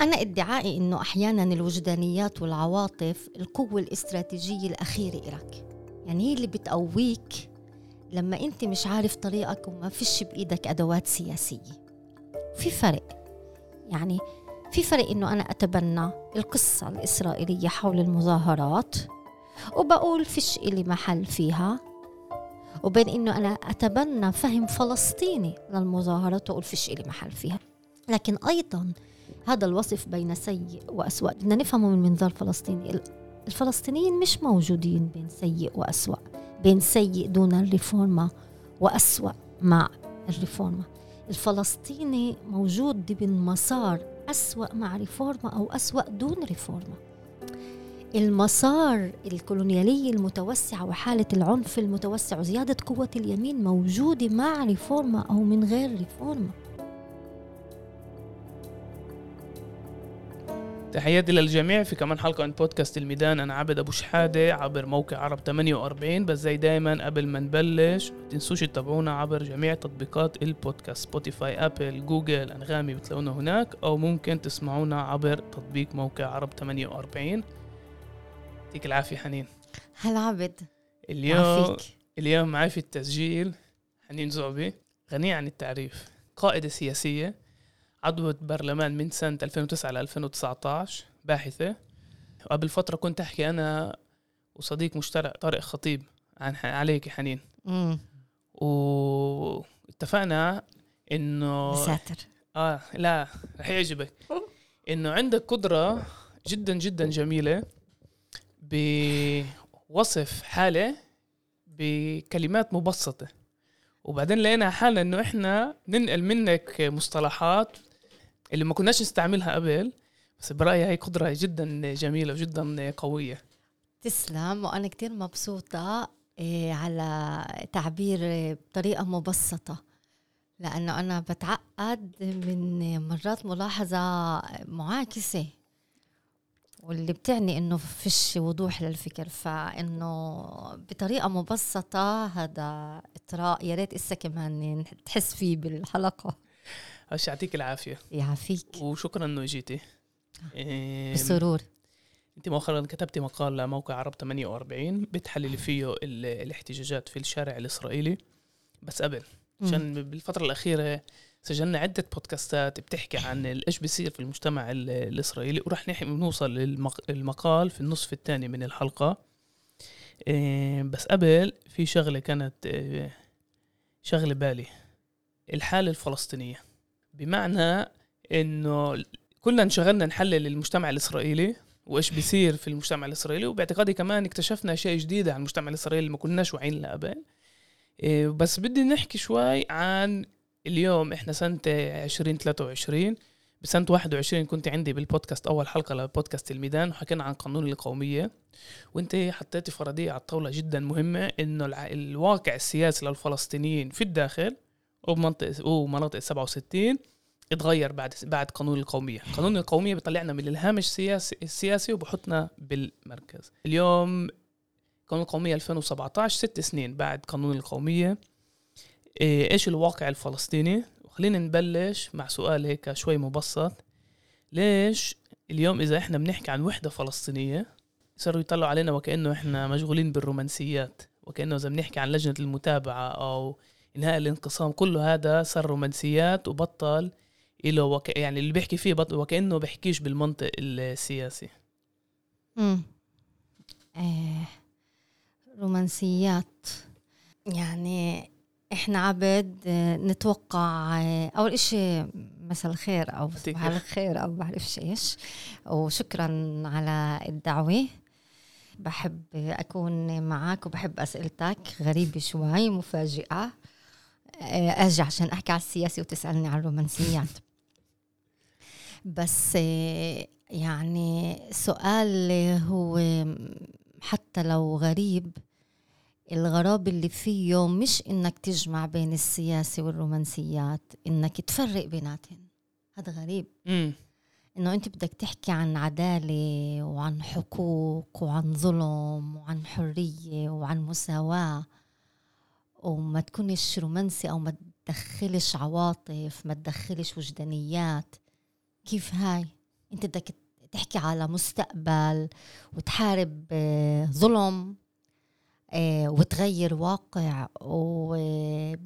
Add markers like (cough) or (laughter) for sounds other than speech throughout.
أنا ادعائي إنه أحيانا الوجدانيات والعواطف القوة الاستراتيجية الأخيرة إلك. يعني هي اللي بتقويك لما أنت مش عارف طريقك وما فيش بإيدك أدوات سياسية. في فرق. يعني في فرق إنه أنا أتبنى القصة الإسرائيلية حول المظاهرات وبقول فيش إلي محل فيها وبين إنه أنا أتبنى فهم فلسطيني للمظاهرات وأقول فيش إلي محل فيها. لكن أيضا هذا الوصف بين سيء وأسوأ. بدنا نفهمه من منظار فلسطيني. الفلسطينيين مش موجودين بين سيء وأسوأ. بين سيء دون الريفورما وأسوأ مع الريفورما. الفلسطيني موجود ضمن مسار أسوأ مع ريفورما أو أسوأ دون ريفورما. المسار الكولونيالي المتوسع وحالة العنف المتوسع وزيادة قوة اليمين موجودة مع ريفورما أو من غير ريفورما. تحياتي للجميع في كمان حلقة من بودكاست الميدان. أنا عبد أبو شحادة عبر موقع عرب 48 بس زي دايما قبل ما نبلش ما تنسوش تتابعونا عبر جميع تطبيقات البودكاست سبوتيفاي أبل جوجل أنغامي بتلاقونا هناك أو ممكن تسمعونا عبر تطبيق موقع عرب 48 يعطيك العافية حنين. هلا عبد. اليوم عافيك. اليوم معي في التسجيل حنين زعبي غنية عن التعريف قائدة سياسية عضوة برلمان من سنة 2009 ل 2019 باحثة. وقبل فترة كنت أحكي أنا وصديق مشترك طارق خطيب عن عليك حنين. واتفقنا إنه ساتر آه لا رح يعجبك. إنه عندك قدرة جدا جدا جميلة بوصف حالة بكلمات مبسطة. وبعدين لقينا حالنا إنه إحنا ننقل منك مصطلحات اللي ما كناش نستعملها قبل بس برأيي هي قدرة جدا جميلة وجدا قوية. تسلم وأنا كتير مبسوطة إيه، على تعبير بطريقة مبسطة لأنه أنا بتعقد من مرات ملاحظة معاكسة واللي بتعني إنه فيش وضوح للفكر فإنه بطريقة مبسطة هذا إطراء يا ريت إسا كمان تحس فيه بالحلقة. هش يعطيك العافية. يعافيك. وشكرا انه اجيتي إيه بسرور. أنت مؤخرا كتبتي مقال لموقع عرب 48 بتحللي فيه الاحتجاجات في الشارع الإسرائيلي. بس قبل عشان بالفترة الأخيرة سجلنا عدة بودكاستات بتحكي عن إيش بيصير في المجتمع الإسرائيلي. ورح نحكي نوصل للمقال في النصف الثاني من الحلقة. إيه، بس قبل في شغلة كانت إيه، شغلة بالي. الحالة الفلسطينية. بمعنى إنه كلنا انشغلنا نحلل المجتمع الإسرائيلي وإيش بيصير في المجتمع الإسرائيلي وباعتقادي كمان اكتشفنا اشياء جديده عن المجتمع الإسرائيلي اللي ما كناش واعيين لها قبل إيه، بس بدي نحكي شوي عن اليوم إحنا سنة 2023 بسنة 21 كنت عندي بالبودكاست أول حلقة لبودكاست الميدان وحكينا عن قانون القومية. وإنت حطيتي فرضية على الطاولة جدا مهمة إنه الواقع السياسي للفلسطينيين في الداخل ومنطقة ومناطق 67 اتغير بعد بعد قانون القومية. قانون القومية بيطلعنا من الهامش السياسي السياسي وبحطنا بالمركز. اليوم قانون القومية 2017 ست سنين بعد قانون القومية. إيه، إيش الواقع الفلسطيني؟ وخلينا نبلش مع سؤال هيك شوي مبسط. ليش اليوم إذا إحنا بنحكي عن وحدة فلسطينية صاروا يطلعوا علينا وكأنه إحنا مشغولين بالرومانسيات؟ وكأنه إذا بنحكي عن لجنة المتابعة أو إنهاء الانقسام كله هذا صار رومانسيات وبطل له وك... يعني اللي بيحكي فيه بطل وكأنه بيحكيش بالمنطق السياسي. امم آه رومانسيات. يعني إحنا عبد نتوقع آه، أول إشي مساء الخير أو صباح الخير. أو بعرفش إيش وشكرا على الدعوة. بحب أكون معك وبحب أسئلتك. غريبة شوي مفاجئة. آه، أجي عشان أحكي على السياسي وتسألني عن الرومانسيات. (laughs) بس يعني سؤال هو حتى لو غريب الغراب اللي فيه مش إنك تجمع بين السياسة والرومانسيات إنك تفرق بيناتهم. هذا غريب. إنه أنت بدك تحكي عن عدالة وعن حقوق وعن ظلم وعن حرية وعن مساواة. وما تكونش رومانسي أو ما تدخلش عواطف ما تدخلش وجدانيات. كيف هاي؟ أنت بدك تحكي على مستقبل وتحارب آه، ظلم آه، وتغير واقع وما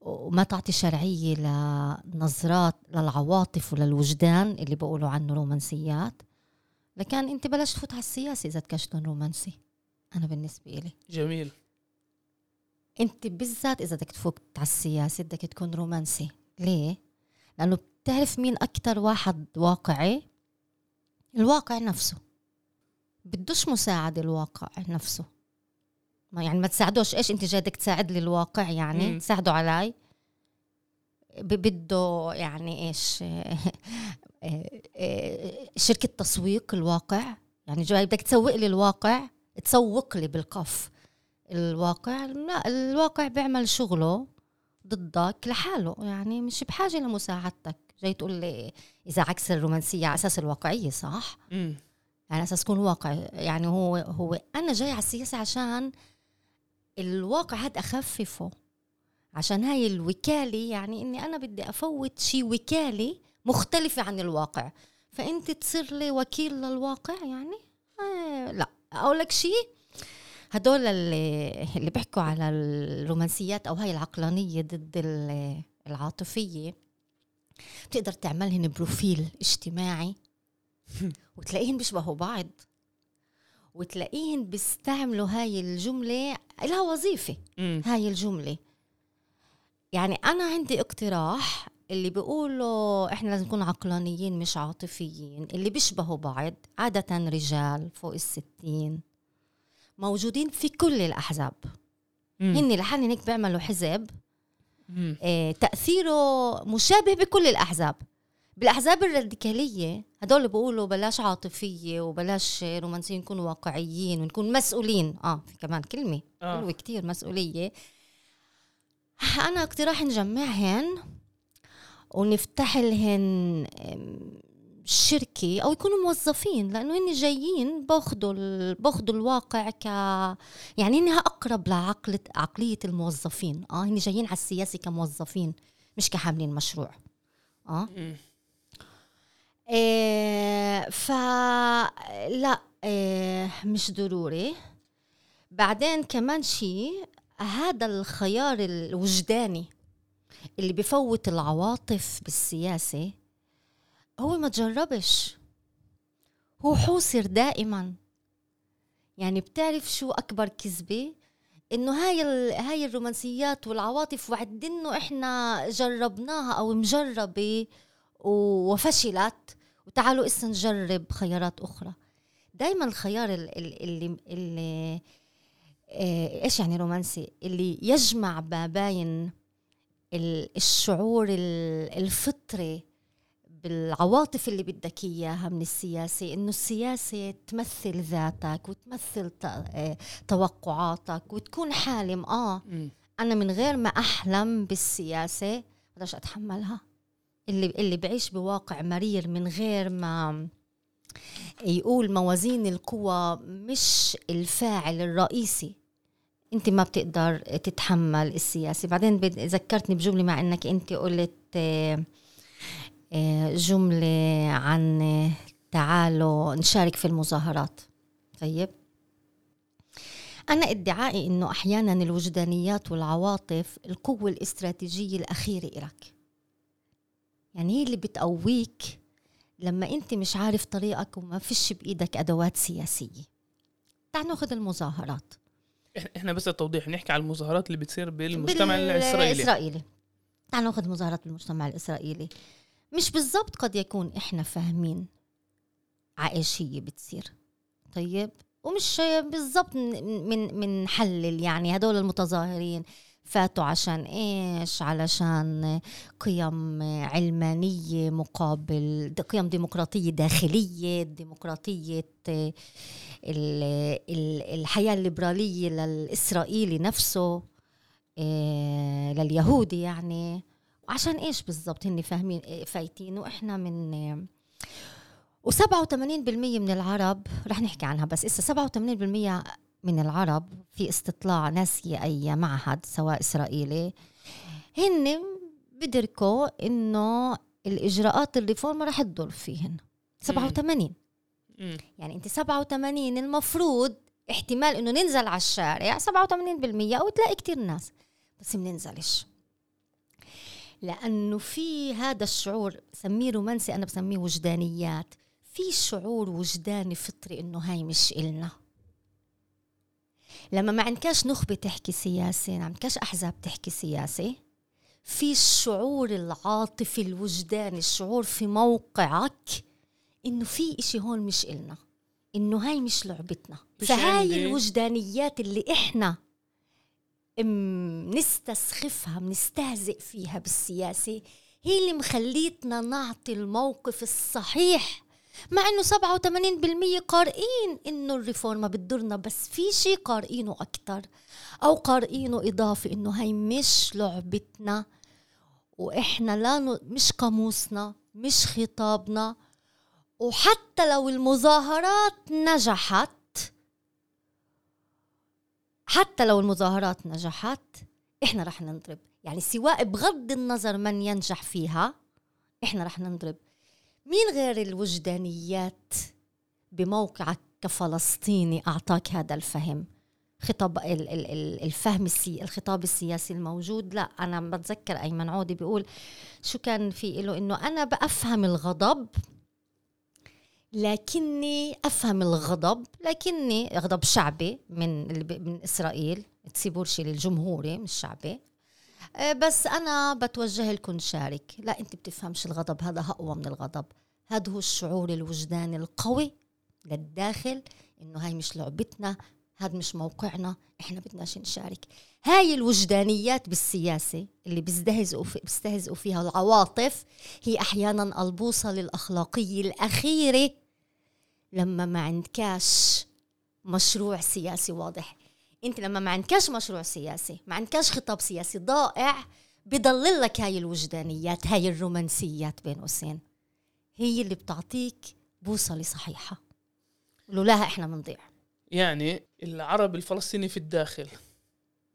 وما تعطي شرعية لنظرات للعواطف وللوجدان اللي بقولوا عنه رومانسيات. لكن أنت بلاش تفوت على السياسة إذا تكون رومانسي. أنا بالنسبة لي جميل. انت بالذات اذا بدك تفوت على السياسة بدك تكون رومانسي. ليه؟ لأنه بتعرف مين أكتر واحد واقعي؟ الواقع نفسه. بدوش مساعدة الواقع نفسه. ما يعني ما تساعدوش. إيش انت جاي بدك تساعد لي الواقع يعني؟ مم. تساعدوا علي؟ بده يعني إيش؟ (laughs) شركة تسويق الواقع. يعني جاي بدك تسوق لي الواقع؟ تسوق لي بالقف. الواقع لا الواقع بيعمل شغله ضدك لحاله يعني مش بحاجة لمساعدتك. جاي تقول لي إذا عكس الرومانسية على أساس الواقعية صح؟ مم. على أساس تكون واقع يعني هو هو أنا جاي على السياسة عشان الواقع هذا أخففه. عشان هاي الوكالة يعني إني أنا بدي أفوت شيء وكالة مختلفة عن الواقع. فأنت تصير لي وكيل للواقع يعني؟ آه لا. أقول لك شيء هدول اللي, اللي بيحكوا على الرومانسيات أو هاي العقلانية ضد ال- العاطفية بتقدر تعملهن بروفيل اجتماعي (laughs) وتلاقيهن بيشبهوا بعض. وتلاقيهن بيستعملوا هاي الجملة لها وظيفة. هاي الجملة. يعني أنا عندي اقتراح اللي بيقولوا إحنا لازم نكون عقلانيين مش عاطفيين اللي بيشبهوا بعض عادة رجال فوق الستين. موجودين في كل الأحزاب مم. هن لحالهم هيك بيعملوا حزب. آه، تأثيره مشابه بكل الأحزاب بالأحزاب الراديكالية هدول اللي بيقولوا بلاش عاطفية وبلاش رومانسية نكون واقعيين ونكون مسؤولين آه في كمان كلمة آه. حلوة كتير مسؤولية أنا اقتراح نجمعهن ونفتح لهن آم، شركة أو يكونوا موظفين لأنه هن جايين باخدوا ال- باخدوا الواقع ك يعني هن أقرب لعقلة عقلية الموظفين. آه هن جايين على السياسة كموظفين مش كحاملين مشروع. آه. إيه فلا إيه مش ضروري. بعدين كمان شيء هذا الخيار الوجداني اللي بفوت العواطف بالسياسة هو ما تجربش. هو حوصر دائما. يعني بتعرف شو أكبر كذبة؟ إنه هاي هاي الرومانسيات والعواطف وعد إنه إحنا جربناها أو مجربة و- وفشلت. وتعالوا إسا نجرب خيارات أخرى. دائما الخيار ال- ال- اللي اللي آه، إيش يعني رومانسي؟ اللي يجمع ما بين ال- الشعور ال- الفطري بالعواطف اللي بدك إياها من السياسة إنه السياسة تمثل ذاتك وتمثل آه، توقعاتك وتكون حالم. آه. أنا من غير ما أحلم بالسياسة بديش أتحملها. اللي اللي بعيش بواقع مرير من غير ما يقول موازين القوى مش الفاعل الرئيسي. أنت ما بتقدر تتحمل السياسة. بعدين ذكرتني بجملة مع إنك أنت قلت آه، جملة عن تعالوا نشارك في المظاهرات. طيب. أنا ادعائي إنه أحيانا الوجدانيات والعواطف القوة الاستراتيجية الأخيرة إلك. يعني هي اللي بتقويك لما أنت مش عارف طريقك وما فيش بإيدك أدوات سياسية. تعال ناخذ المظاهرات. إحنا بس التوضيح نحكي على المظاهرات اللي بتصير بالمجتمع الإسرائيلي. الإسرائيلي. تعال ناخذ مظاهرات بالمجتمع الإسرائيلي. مش بالضبط قد يكون إحنا فاهمين هي بتصير. طيب ومش بالضبط من من منحلل يعني هدول المتظاهرين فاتوا عشان إيش؟ علشان قيم علمانية مقابل قيم ديمقراطية داخلية ديمقراطية ال- ال- الحياة الليبرالية للإسرائيلي نفسه إيه، لليهودي يعني. وعشان إيش بالضبط هن فاهمين فايتين؟ وإحنا من و87% من العرب رح نحكي عنها بس إسا 87% من العرب في استطلاع ناسية أي معهد سواء إسرائيلي هن بدركوا إنه الإجراءات الريفورم رح تضر فيهن. 87 مم. يعني انت 87 المفروض احتمال إنه ننزل على الشارع 87% أو تلاقي كتير ناس بس بننزلش لأنه في هذا الشعور سميه رومانسي أنا بسميه وجدانيات. في شعور وجداني فطري إنه هاي مش إلنا. لما ما عندكاش نخبة تحكي سياسة ما عندكاش أحزاب تحكي سياسة في الشعور العاطفي الوجداني الشعور في موقعك إنه في إشي هون مش إلنا إنه هاي مش لعبتنا. فهاي. الوجدانيات اللي إحنا م- نستسخفها بنستهزئ فيها بالسياسة. هي اللي مخليتنا نعطي الموقف الصحيح مع إنه 87% قارئين إنه الريفورما بتضرنا بس في شيء قارئينه أكثر أو قارئينه اضافي إنه هي مش لعبتنا وإحنا لا ن... مش قاموسنا مش خطابنا وحتى لو المظاهرات نجحت حتى لو المظاهرات نجحت إحنا رح ننضرب. يعني سواء بغض النظر من ينجح فيها إحنا رح ننضرب. مين غير الوجدانيات بموقعك كفلسطيني أعطاك هذا الفهم؟ خطاب ال- ال- ال- الفهم السي الخطاب السياسي الموجود. لا أنا بتذكر أيمن عودي بيقول شو كان في له إنه أنا بفهم الغضب لكني أفهم الغضب لكني غضب شعبي من من إسرائيل. تسيبورشي الجمهوري مش شعبي. آه، بس أنا بتوجه لكم شارك لا أنت بتفهمش الغضب هذا أقوى من الغضب. هذا هو الشعور الوجداني القوي للداخل إنه هاي مش لعبتنا هذا مش موقعنا إحنا بدناش نشارك. هاي الوجدانيات بالسياسة اللي بيستهزئوا في بيستهزئوا فيها العواطف هي أحيانا البوصلة الاخلاقية الأخيرة. لما ما عندكاش مشروع سياسي واضح. انت لما ما عندكاش مشروع سياسي ما عندكاش خطاب سياسي ضائع بضلل لك هاي الوجدانيات هاي الرومانسيات بين قوسين هي اللي بتعطيك بوصلة صحيحة. لولاها إحنا بنضيع يعني العرب الفلسطيني في الداخل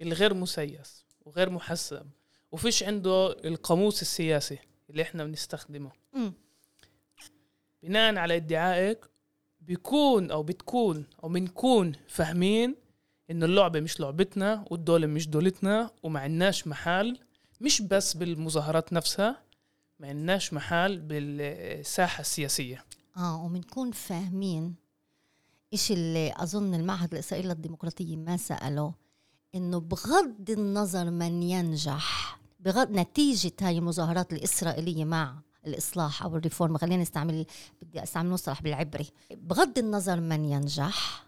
اللي غير مسيس وغير محسب وفيش عنده القاموس السياسي اللي إحنا بنستخدمه. مم. بناء على ادعائك بيكون أو بتكون أو بنكون فاهمين إنه اللعبة مش لعبتنا والدولة مش دولتنا وما عندناش محل مش بس بالمظاهرات نفسها ما عندناش محل بالساحة السياسية. آه وبنكون فاهمين إيش اللي أظن المعهد الإسرائيلي للديمقراطية ما سأله إنه بغض النظر من ينجح بغض نتيجة هاي المظاهرات الإسرائيلية مع الإصلاح أو الريفورم خلينا نستعمل بدي أستعمل مصطلح بالعبري. بغض النظر من ينجح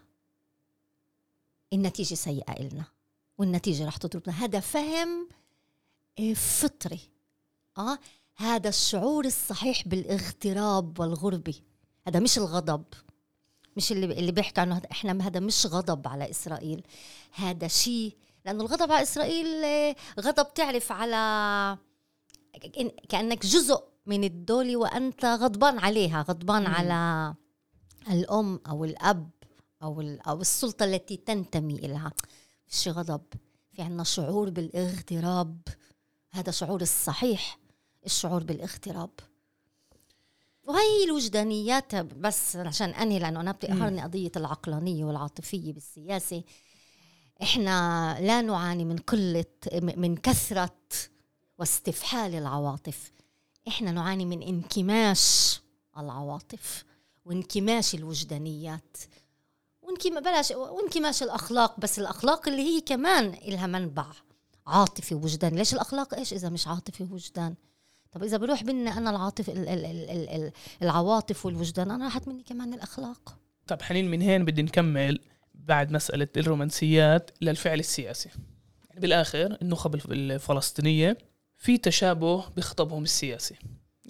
النتيجة سيئة إلنا والنتيجة رح تضربنا هذا فهم آه، فطري. آه هذا الشعور الصحيح بالاغتراب والغربة هذا مش الغضب مش اللي اللي بيحكي عنه. إحنا هذا مش غضب على إسرائيل. هذا شيء لأنه الغضب على إسرائيل آه، غضب تعرف على كأنك جزء من الدولة وأنت غضبان عليها غضبان مم. على الأم أو الأب أو أو السلطة التي تنتمي الها فيش غضب. في عنا شعور بالاغتراب. هذا شعور الصحيح الشعور بالاغتراب. وهي الوجدانيات بس عشان أنهي لأنه أنا بتقهرني قضية العقلانية والعاطفية بالسياسة. إحنا لا نعاني من قلة من كثرة واستفحال العواطف. إحنا نعاني من انكماش العواطف وانكماش الوجدانيات وانكما بلاش وانكماش الأخلاق بس الأخلاق اللي هي كمان إلها منبع عاطفي ووجداني. ليش الأخلاق؟ إيش؟ إذا مش عاطفي ووجدان. طب إذا بروح بينا أنا العاطف ال ال ال ال ال العواطف والوجدان أنا راحت مني كمان الأخلاق. طب حنين من هين بدي نكمل بعد مسألة الرومانسيات للفعل السياسي؟ يعني بالآخر النخب الف- الفلسطينية في تشابه بخطبهم السياسي.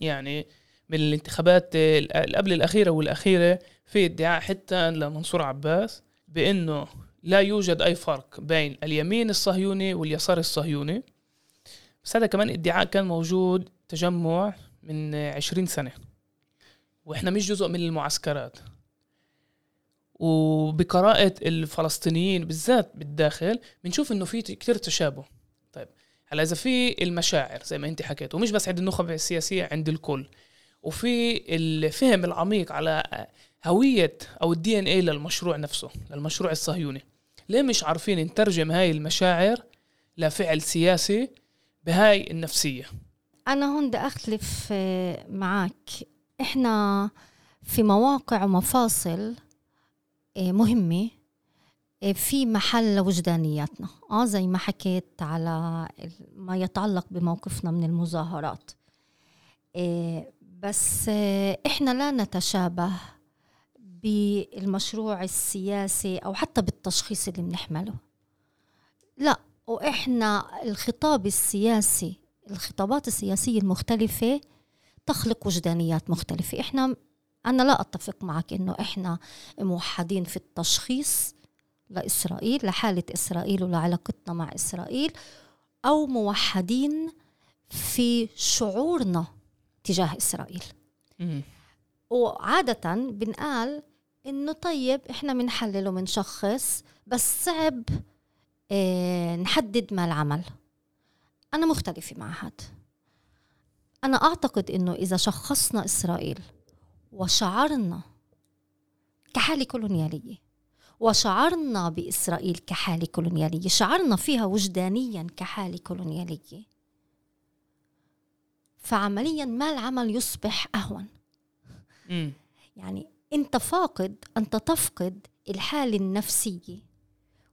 يعني من الانتخابات ال- قبل الأخيرة والأخيرة في ادعاء حتى لمنصور عباس بأنه لا يوجد أي فرق بين اليمين الصهيوني واليسار الصهيوني. بس هذا كمان ادعاء كان موجود تجمع من عشرين سنة. وإحنا مش جزء من المعسكرات. وبقراءة الفلسطينيين بالذات بالداخل بنشوف إنه في كتير تشابه. هلا إذا في المشاعر زي ما أنت حكيت ومش بس عند النخب السياسية عند الكل. وفي الفهم العميق على هوية أو الدي ان اي للمشروع نفسه للمشروع الصهيوني. ليه مش عارفين نترجم هاي المشاعر لفعل سياسي بهاي النفسية؟ أنا هون بدي أختلف آه، معك إحنا في مواقع ومفاصل آه، مهمة. في محل لوجدانياتنا. آه زي ما حكيت على ما يتعلق بموقفنا من المظاهرات. بس إحنا لا نتشابه بالمشروع السياسي أو حتى بالتشخيص اللي بنحمله. لا وإحنا الخطاب السياسي الخطابات السياسية المختلفة تخلق وجدانيات مختلفة. إحنا أنا لا أتفق معك إنه إحنا موحدين في التشخيص لإسرائيل لحالة إسرائيل ولعلاقتنا مع إسرائيل أو موحدين في شعورنا تجاه إسرائيل. وعادة بنقال إنه طيب إحنا بنحلل وبنشخص بس صعب آه نحدد ما العمل. أنا مختلفة مع هذا أنا أعتقد إنه إذا شخصنا إسرائيل وشعرنا كحالة كولونيالية وشعرنا بإسرائيل كحاله كولونياليه شعرنا فيها وجدانيا كحاله كولونياليه فعمليا ما العمل يصبح أهون؟ يعني أنت فاقد أنت تفقد الحالة النفسية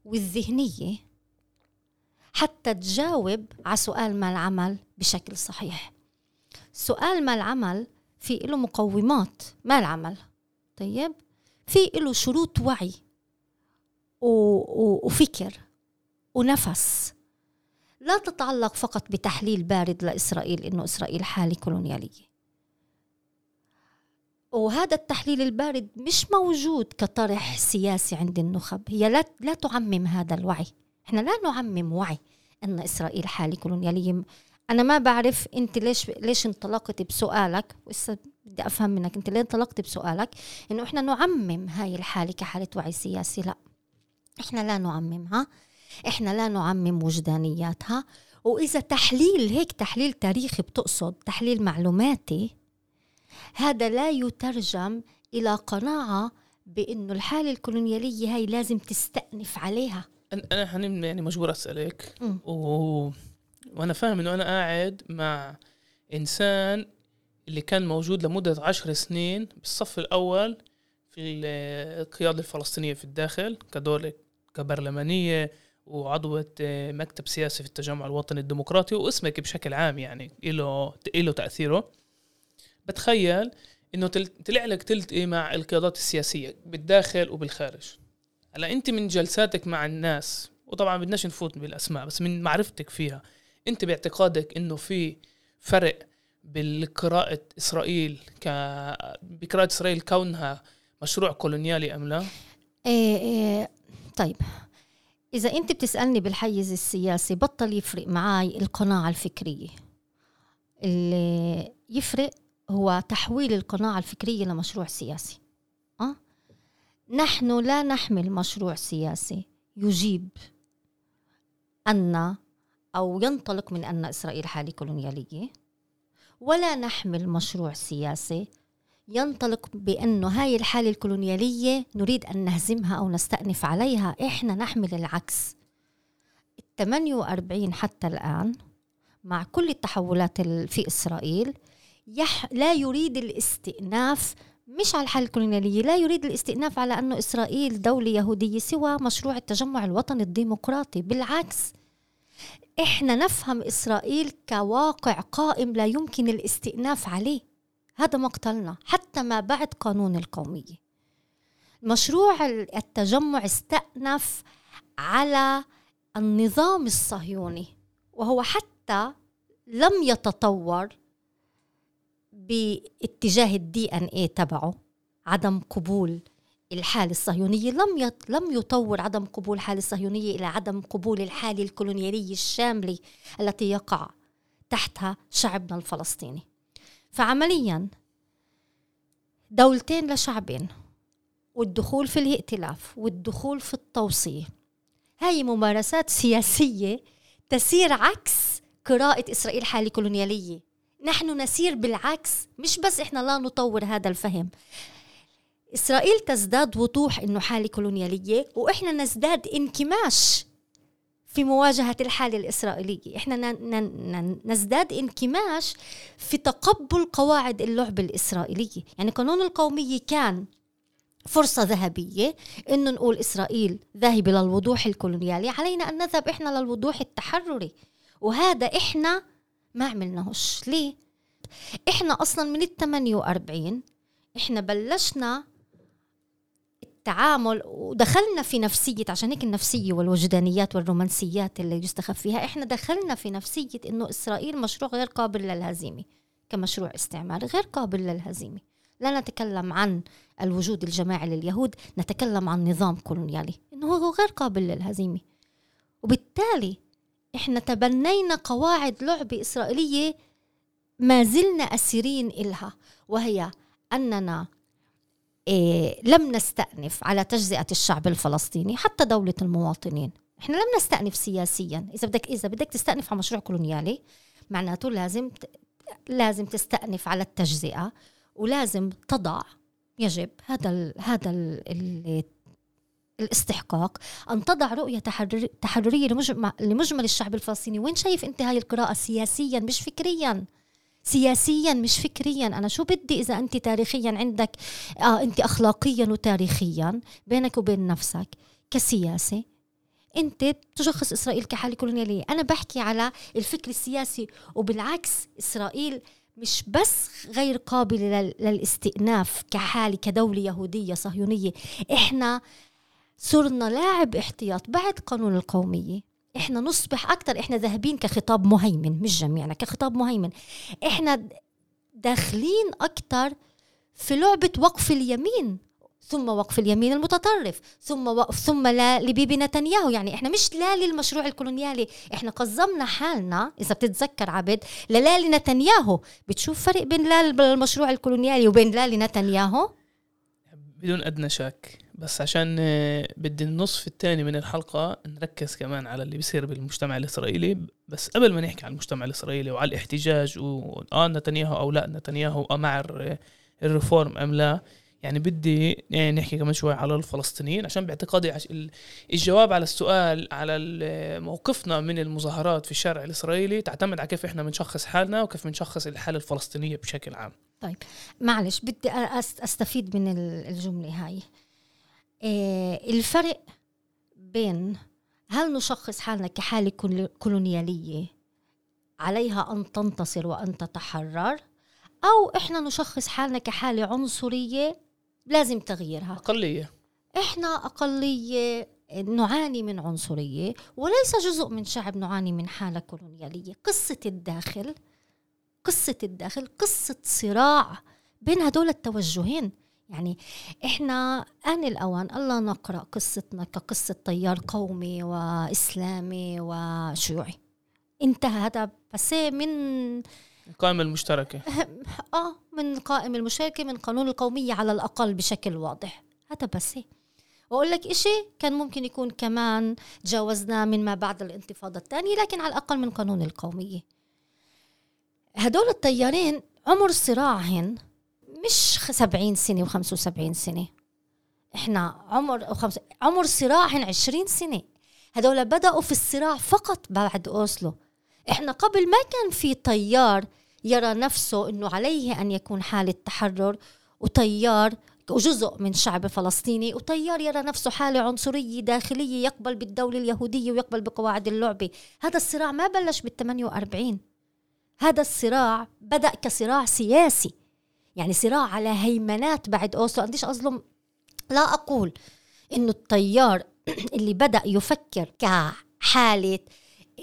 والذهنية حتى تجاوب على سؤال ما العمل بشكل صحيح. سؤال ما العمل في له مقومات ما العمل؟ طيب في له شروط وعي. وفكر ونفس. لا تتعلق فقط بتحليل بارد لإسرائيل إنه إسرائيل حالة كولونيالية. وهذا التحليل البارد مش موجود كطرح سياسي عند النخب. هي لا لا تعمم هذا الوعي. إحنا لا نعمم وعي إن إسرائيل حالة كولونيالية. أنا ما بعرف أنت ليش ليش انطلقت بسؤالك وإسا بدي أفهم منك أنت ليه انطلقت بسؤالك إنه إحنا نعمم هاي الحالة كحالة وعي سياسي؟ لا. إحنا لا نعممها. إحنا لا نعمم وجدانياتها. وإذا تحليل هيك تحليل تاريخي بتقصد تحليل معلوماتي هذا لا يترجم إلى قناعة بإنه الحالة الكولونيالية هاي لازم تستأنف عليها. أنا حنين يعني مجبور أسألك. و... وأنا فاهم إنه أنا قاعد مع إنسان اللي كان موجود لمدة عشر سنين بالصف الأول في القيادة الفلسطينية في الداخل كدولة كبرلمانية وعضوة مكتب سياسي في التجمع الوطني الديمقراطي واسمك بشكل عام يعني له له تأثيره بتخيل إنه طلع لك تلت إيه مع القيادات السياسية بالداخل وبالخارج هلأ أنت من جلساتك مع الناس وطبعا بدناش نفوت بالأسماء بس من معرفتك فيها أنت باعتقادك إنه في فرق بالقراءة إسرائيل ك بقراءة إسرائيل كونها مشروع كولونيالي أم لا؟ إيه إيه طيب إذا أنت بتسألني بالحيز السياسي بطل يفرق معي القناعة الفكرية اللي يفرق هو تحويل القناعة الفكرية لمشروع سياسي أه؟ نحن لا نحمل مشروع سياسي يجيب أن أو ينطلق من أن إسرائيل حالة كولونيالية ولا نحمل مشروع سياسي ينطلق بأنه هاي الحالة الكولونيالية نريد أن نهزمها أو نستأنف عليها. إحنا نحمل العكس. ال 48 حتى الآن مع كل التحولات في إسرائيل يح لا يريد الاستئناف مش على الحالة الكولونيالية لا يريد الاستئناف على أنه إسرائيل دولة يهودية سوى مشروع التجمع الوطني الديمقراطي. بالعكس إحنا نفهم إسرائيل كواقع قائم لا يمكن الاستئناف عليه. هذا مقتلنا حتى ما بعد قانون القومية. مشروع التجمع استأنف على النظام الصهيوني وهو حتى لم يتطور باتجاه الدي ان اي تبعه عدم قبول الحالة الصهيونية. لم يط... لم يطور عدم قبول الحالة الصهيونية إلى عدم قبول الحالة الكولونيالية الشاملة التي يقع تحتها شعبنا الفلسطيني. فعمليا دولتين لشعبين والدخول في الائتلاف والدخول في التوصية. هاي ممارسات سياسية تسير عكس قراءة إسرائيل حالة كولونيالية. نحن نسير بالعكس مش بس إحنا لا نطور هذا الفهم. إسرائيل تزداد وضوح إنه حالة كولونيالية وإحنا نزداد انكماش في مواجهة الحالة الإسرائيلية إحنا نزداد انكماش في تقبل قواعد اللعب الإسرائيلية يعني قانون القومية كان فرصة ذهبية إنه نقول إسرائيل ذاهبة للوضوح الكولونيالي. علينا أن نذهب إحنا للوضوح التحرري. وهذا إحنا ما عملناهوش. ليه؟ إحنا أصلا من ال 48 إحنا بلشنا التعامل ودخلنا في نفسية عشان هيك النفسية والوجدانيات والرومانسيات اللي يستخف فيها إحنا دخلنا في نفسية إنه إسرائيل مشروع غير قابل للهزيمة كمشروع استعماري غير قابل للهزيمة. لا نتكلم عن الوجود الجماعي لليهود نتكلم عن نظام كولونيالي إنه هو غير قابل للهزيمة. وبالتالي إحنا تبنينا قواعد لعبة إسرائيلية ما زلنا أسيرين إلها وهي إيه لم نستأنف على تجزئة الشعب الفلسطيني حتى دولة المواطنين. إحنا لم نستأنف سياسيا. إذا بدك إذا بدك تستأنف على مشروع كولونيالي معناته لازم لازم تستأنف على التجزئة ولازم تضع يجب هذا ال هذا ال الاستحقاق أن تضع رؤية تحررية لمجمل, لمجمل الشعب الفلسطيني. وين شايف أنت هاي القراءة سياسيا مش فكريا؟ سياسيا مش فكريا. أنا شو بدي إذا أنت تاريخيا عندك؟ آه أنت اخلاقيا وتاريخيا بينك وبين نفسك كسياسة. أنت تشخص إسرائيل كحالة كولونيالية. أنا بحكي على الفكر السياسي وبالعكس إسرائيل مش بس غير قابلة للاستئناف كحالة كدولة يهودية صهيونية. إحنا صرنا لاعب احتياط بعد قانون القومية. إحنا نصبح أكثر إحنا ذاهبين كخطاب مهيمن مش جميعنا كخطاب مهيمن. إحنا داخلين أكثر في لعبة وقف اليمين ثم وقف اليمين المتطرف ثم وقف ثم لا لبيبي نتنياهو. يعني إحنا مش لا للمشروع الكولونيالي. إحنا قزمنا حالنا إذا بتتذكر عبد للا لنتنياهو. بتشوف فرق بين لا للمشروع الكولونيالي وبين لا لنتنياهو؟ بدون أدنى شك. بس عشان آه، بدي النصف الثاني من الحلقة نركز كمان على اللي بيصير بالمجتمع الإسرائيلي. بس قبل ما نحكي على المجتمع الإسرائيلي وعلى الاحتجاج وآه نتنياهو أو لا نتنياهو مع الريفورم أم لا يعني بدي يعني نحكي كمان شوي على الفلسطينيين. عشان باعتقادي الجواب على السؤال على موقفنا من المظاهرات في الشارع الإسرائيلي تعتمد على كيف إحنا بنشخص حالنا وكيف بنشخص الحالة الفلسطينية بشكل عام. طيب معلش بدي أستفيد من الجملة هاي. آه، الفرق بين هل نشخص حالنا كحالة كولونيالية عليها أن تنتصر وأن تتحرر أو إحنا نشخص حالنا كحالة عنصرية لازم تغييرها؟ أقلية. إحنا أقلية نعاني من عنصرية وليس جزء من شعب نعاني من حالة كولونيالية. قصة الداخل قصة الداخل قصة صراع بين هدول التوجهين. يعني إحنا آن الأوان الله نقرأ قصتنا كقصة تيار قومي وإسلامي وشيوعي. انتهى هذا بس من القائمة المشتركة. (laughs) آه من القائمة المشتركة من قانون القومية على الأقل بشكل واضح. هذا بس وأقول لك إشي كان ممكن يكون كمان تجاوزناه من ما بعد الانتفاضة الثانية لكن على الأقل من قانون القومية. هدول التيارين عمر صراعهن مش 70 سنة و75 سنة. إحنا عمر خمس... عمر صراعهم 20 سنة. هدول بدأوا في الصراع فقط بعد أوسلو. إحنا قبل ما كان في طيار يرى نفسه إنه عليه أن يكون حالة تحرر وطيار وجزء من شعب فلسطيني وطيار يرى نفسه حالة عنصرية داخلية يقبل بالدولة اليهودية ويقبل بقواعد اللعبة. هذا الصراع ما بلش بال 48 هذا الصراع بدأ كصراع سياسي. يعني صراع على هيمنات بعد أوسلو. قديش أظلم. لا أقول إنه التيار (clears throat) اللي بدأ يفكر كحالة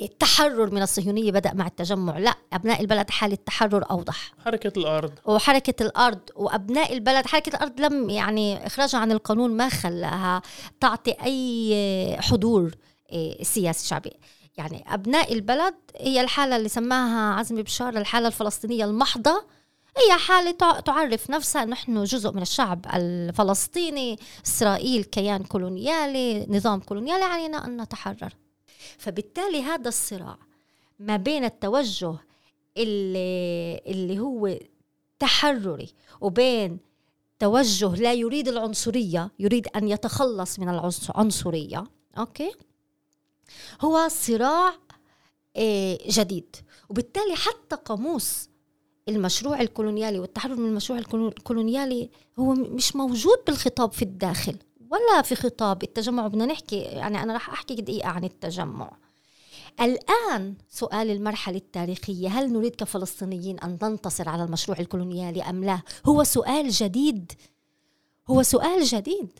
التحرر من الصهيونية بدأ مع التجمع. لا أبناء البلد حالة تحرر أوضح. حركة الأرض. وحركة الأرض. وأبناء البلد حركة الأرض لم يعني إخراجها عن القانون ما خلاها تعطي أي حضور إيه، سياسي شعبي. يعني أبناء البلد هي الحالة اللي سماها عزمي بشار الحالة الفلسطينية المحضة. هي حالة تعرف نفسها نحن جزء من الشعب الفلسطيني. إسرائيل كيان كولونيالي نظام كولونيالي علينا أن نتحرر. فبالتالي هذا الصراع ما بين التوجه اللي, اللي هو تحرري وبين توجه لا يريد العنصرية يريد أن يتخلص من العنصرية أوكي؟ هو صراع آه، جديد. وبالتالي حتى قاموس المشروع الكولونيالي والتحرر من المشروع الكولونيالي هو مش موجود بالخطاب في الداخل ولا في خطاب التجمع. بدنا نحكي يعني أنا راح أحكي دقيقة عن التجمع. الآن سؤال المرحلة التاريخية هل نريد كفلسطينيين أن ننتصر على المشروع الكولونيالي أم لا؟ هو سؤال جديد. هو سؤال جديد.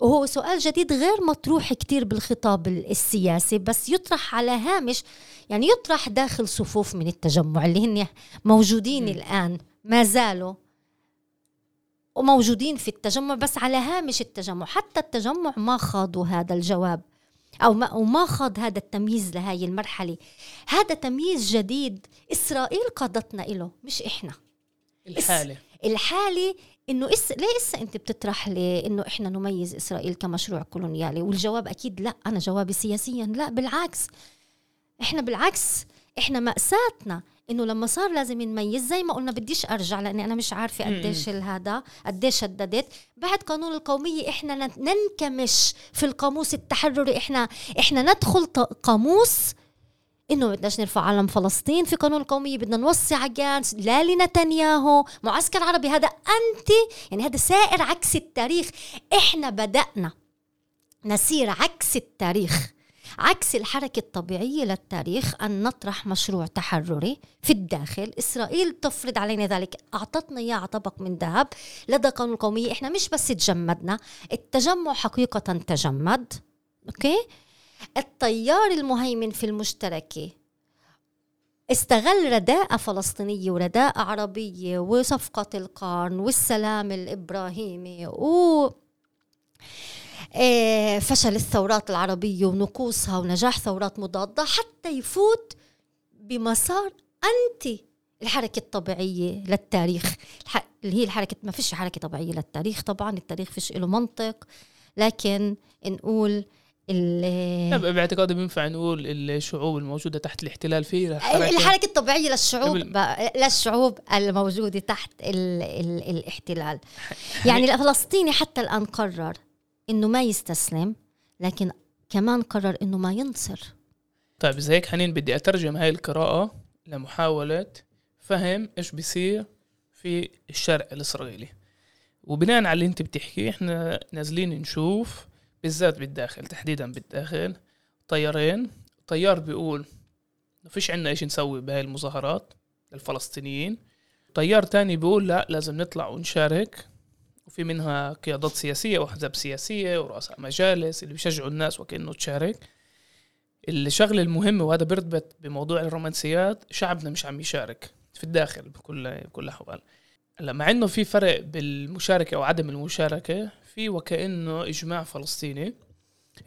وهو سؤال جديد غير مطروح كتير بالخطاب السياسي بس يطرح على هامش يعني يطرح داخل صفوف من التجمع اللي هن موجودين م. الآن ما زالوا وموجودين في التجمع بس على هامش التجمع. حتى التجمع ما خاضوا هذا الجواب أو ما, أو ما خاض هذا التمييز لهاي المرحلة. هذا تمييز جديد إسرائيل قادتنا له مش إحنا. الحالة. الحالة إنه إس... ليه اسا أنت بتطرح لي إنه إحنا نميز إسرائيل كمشروع كولونيالي؟ والجواب أكيد لا أنا جوابي سياسيا لا بالعكس. إحنا بالعكس إحنا مأساتنا. إنه لما صار لازم نميز زي ما قلنا بديش أرجع لأني أنا مش عارفة قديش هذا قديش شددت. بعد قانون القومية إحنا ننكمش في القاموس التحرري. إحنا إحنا ندخل قاموس إنه بدناش نرفع علم فلسطين في قانون القومية بدنا نوسع جانس لا لنتنياهو. معسكر عربي هذا أنت يعني هذا سائر عكس التاريخ. إحنا بدأنا نسير عكس التاريخ عكس الحركة الطبيعية للتاريخ. أن نطرح مشروع تحرري في الداخل. إسرائيل تفرض علينا ذلك. أعطتنا إياه طبق من ذهب. لدى قانون القومية إحنا مش بس تجمدنا التجمع حقيقة تجمد. أوكي؟ التيار المهيمن في المشتركة. استغل رداءة فلسطينية ورداءة عربية وصفقة القرن والسلام الإبراهيمي و آه، فشل الثورات العربية ونقوصها ونجاح ثورات مضادة حتى يفوت بمسار أنتي الحركة الطبيعية للتاريخ. اللي هي الحركة ما فيش حركة طبيعية للتاريخ طبعا التاريخ فيش له منطق لكن نقول باعتقادي بينفع نقول الشعوب الموجودة تحت الاحتلال في الحركة, الطبيعية للشعوب للشعوب الموجودة تحت ال ال الاحتلال. يعني الفلسطيني حتى الآن قرر إنه ما يستسلم لكن كمان قرر إنه ما ينصر. طيب إذا هيك حنين بدي أترجم هاي القراءة لمحاولة فهم إيش بيصير في الشرع الإسرائيلي. وبناء على اللي أنت بتحكيه إحنا نازلين نشوف بالذات بالداخل تحديدا بالداخل. طيارين. طيار بيقول ما فيش عنا إيش نسوي بهاي المظاهرات للفلسطينيين. طيار تاني بيقول لا لازم نطلع ونشارك. وفي منها قيادات سياسية وأحزاب سياسية ورؤساء مجالس اللي بيشجعوا الناس وكأنه تشارك. الشغلة المهمة وهذا بيرتبط بموضوع الرومانسيات شعبنا مش عم يشارك في الداخل بكل بكل الأحوال هلأ مع إنه في فرق بالمشاركة أو عدم المشاركة في وكأنه إجماع فلسطيني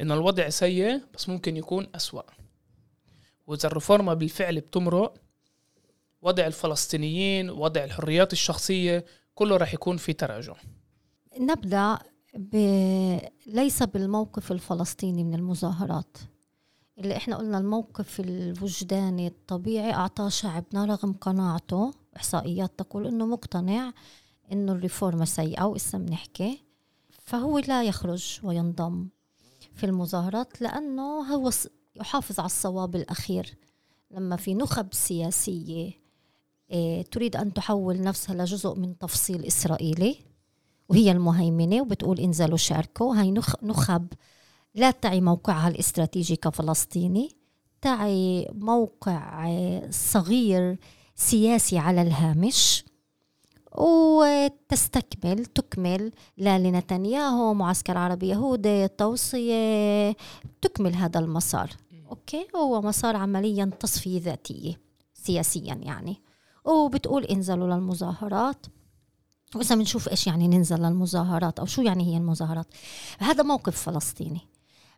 إنه الوضع سيء بس ممكن يكون أسوأ. وإذا الرفورمة بالفعل بتمرق وضع الفلسطينيين وضع الحريات الشخصية كله راح يكون في تراجع. نبدأ ب... ليس بالموقف الفلسطيني من المظاهرات. اللي إحنا قلنا الموقف الوجداني الطبيعي اعطاه شعبنا رغم قناعته إحصائيات تقول إنه مقتنع إنه الريفورمه سيئة واسا بنحكي فهو لا يخرج وينضم في المظاهرات لأنه هو يحافظ على الصواب الأخير. لما في نخب سياسية إيه تريد أن تحول نفسها لجزء من تفصيل إسرائيلي وهي المهيمنة وبتقول انزلوا شاركوا. هاي نخب لا تعي موقعها الاستراتيجي كفلسطيني تعي موقع صغير سياسي على الهامش. وتستكمل تكمل لا لنتنياهو معسكر عربي يهودي توصية تكمل هذا المسار. أوكي؟ هو مسار عمليا تصفية ذاتية سياسيا يعني. وبتقول انزلوا للمظاهرات. وإذا بنشوف إيش يعني ننزل للمظاهرات أو شو يعني هي المظاهرات. هذا موقف فلسطيني.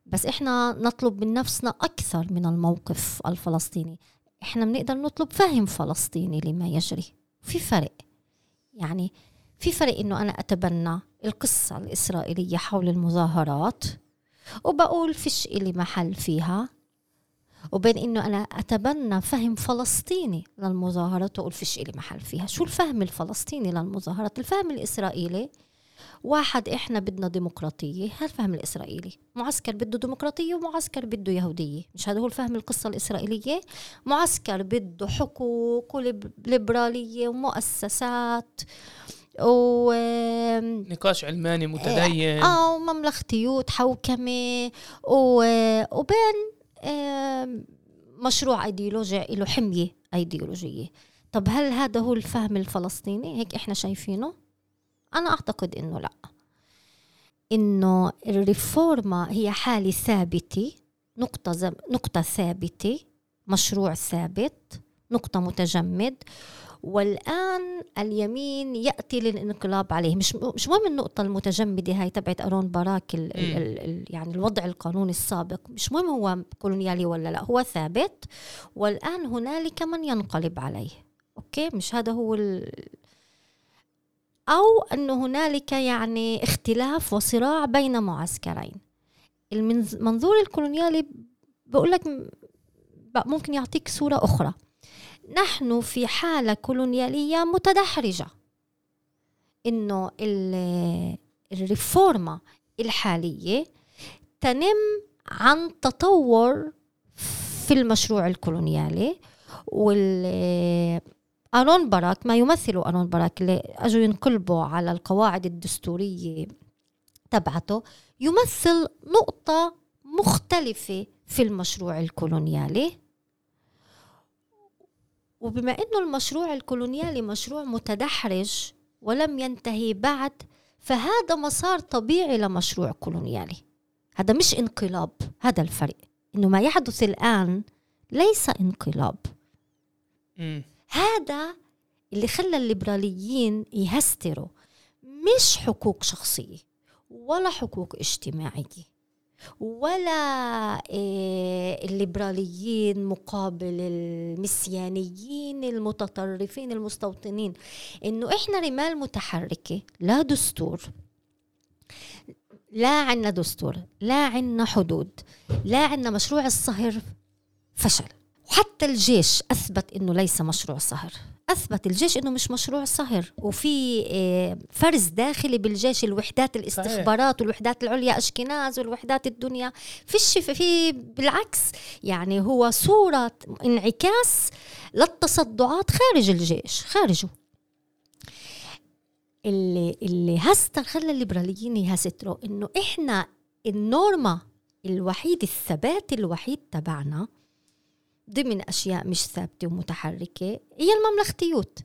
بس إحنا نطلب من نفسنا أكثر من الموقف الفلسطيني. إحنا بنقدر نطلب فهم فلسطيني لما يجري. في فرق. يعني في فرق إنه أنا أتبنى القصة الإسرائيلية حول المظاهرات وبقول فيش إلي محل فيها وبين إنه أنا أتبنى فهم فلسطيني للمظاهرات وأقول فيش إلي محل فيها. شو الفهم الفلسطيني للمظاهرات؟ الفهم الإسرائيلي واحد إحنا بدنا ديمقراطية هذا الفهم الإسرائيلي. معسكر بده ديمقراطية ومعسكر بده يهودية. مش هذا هو الفهم القصة الإسرائيلية؟ معسكر بده حقوق وليبراليه ومؤسسات و نقاش علماني متدين. آه ومملختيه وتحوكمه وبين مشروع ايديولوجي له حمية إيديولوجية. طب هل هذا هو الفهم الفلسطيني؟ هيك إحنا شايفينه. أنا أعتقد إنه لا. إنه الريفورما هي حالة ثابتة نقطة زم... نقطة ثابتة مشروع ثابت نقطة متجمد. والآن اليمين يأتي للانقلاب عليه. مش مش مهم النقطة المتجمدة هاي تبعت أرون باراك ال ال ال يعني الوضع القانوني السابق. مش مهم هو كولونيالي ولا لا هو ثابت. والآن هنالك من ينقلب عليه. أوكي؟ مش هذا هو ال أو انه هنالك يعني اختلاف وصراع بين معسكرين. المنظور الكولونيالي بقول لك ممكن يعطيك صورة أخرى. نحن في حالة كولونيالية متدحرجة. إنه ال רפורמה الحالية تنم عن تطور في المشروع الكولونيالي وال أرون باراك ما يمثله أرون باراك اللي أجوا ينقلبوا على القواعد الدستورية تبعته يمثل نقطة مختلفة في المشروع الكولونيالي. وبما إنه المشروع الكولونيالي مشروع متدحرج ولم ينتهي بعد فهذا مسار طبيعي لمشروع كولونيالي. هذا مش انقلاب هذا الفرق. إنه ما يحدث الآن ليس انقلاب. هذا اللي خلى الليبراليين يهستروا مش حقوق شخصية ولا حقوق اجتماعية ولا آه، الليبراليين مقابل المسيانيين المتطرفين المستوطنين. إنه إحنا رمال متحركة لا دستور لا عنا دستور لا عنا حدود لا عنا مشروع الصهر فشل. وحتى الجيش أثبت إنه ليس مشروع صهر أثبت الجيش إنه مش مشروع صهر وفي آه، فرز داخلي بالجيش الوحدات الاستخبارات والوحدات العليا أشكناز والوحدات الدنيا. فيش في بالعكس يعني هو صورة انعكاس للتصدعات خارج الجيش خارجه. اللي اللي هستر خلى الليبراليين يهستروا إنه إحنا النورما الوحيد الثبات الوحيد تبعنا ضمن أشياء مش ثابتة ومتحركة. هي المملختيوت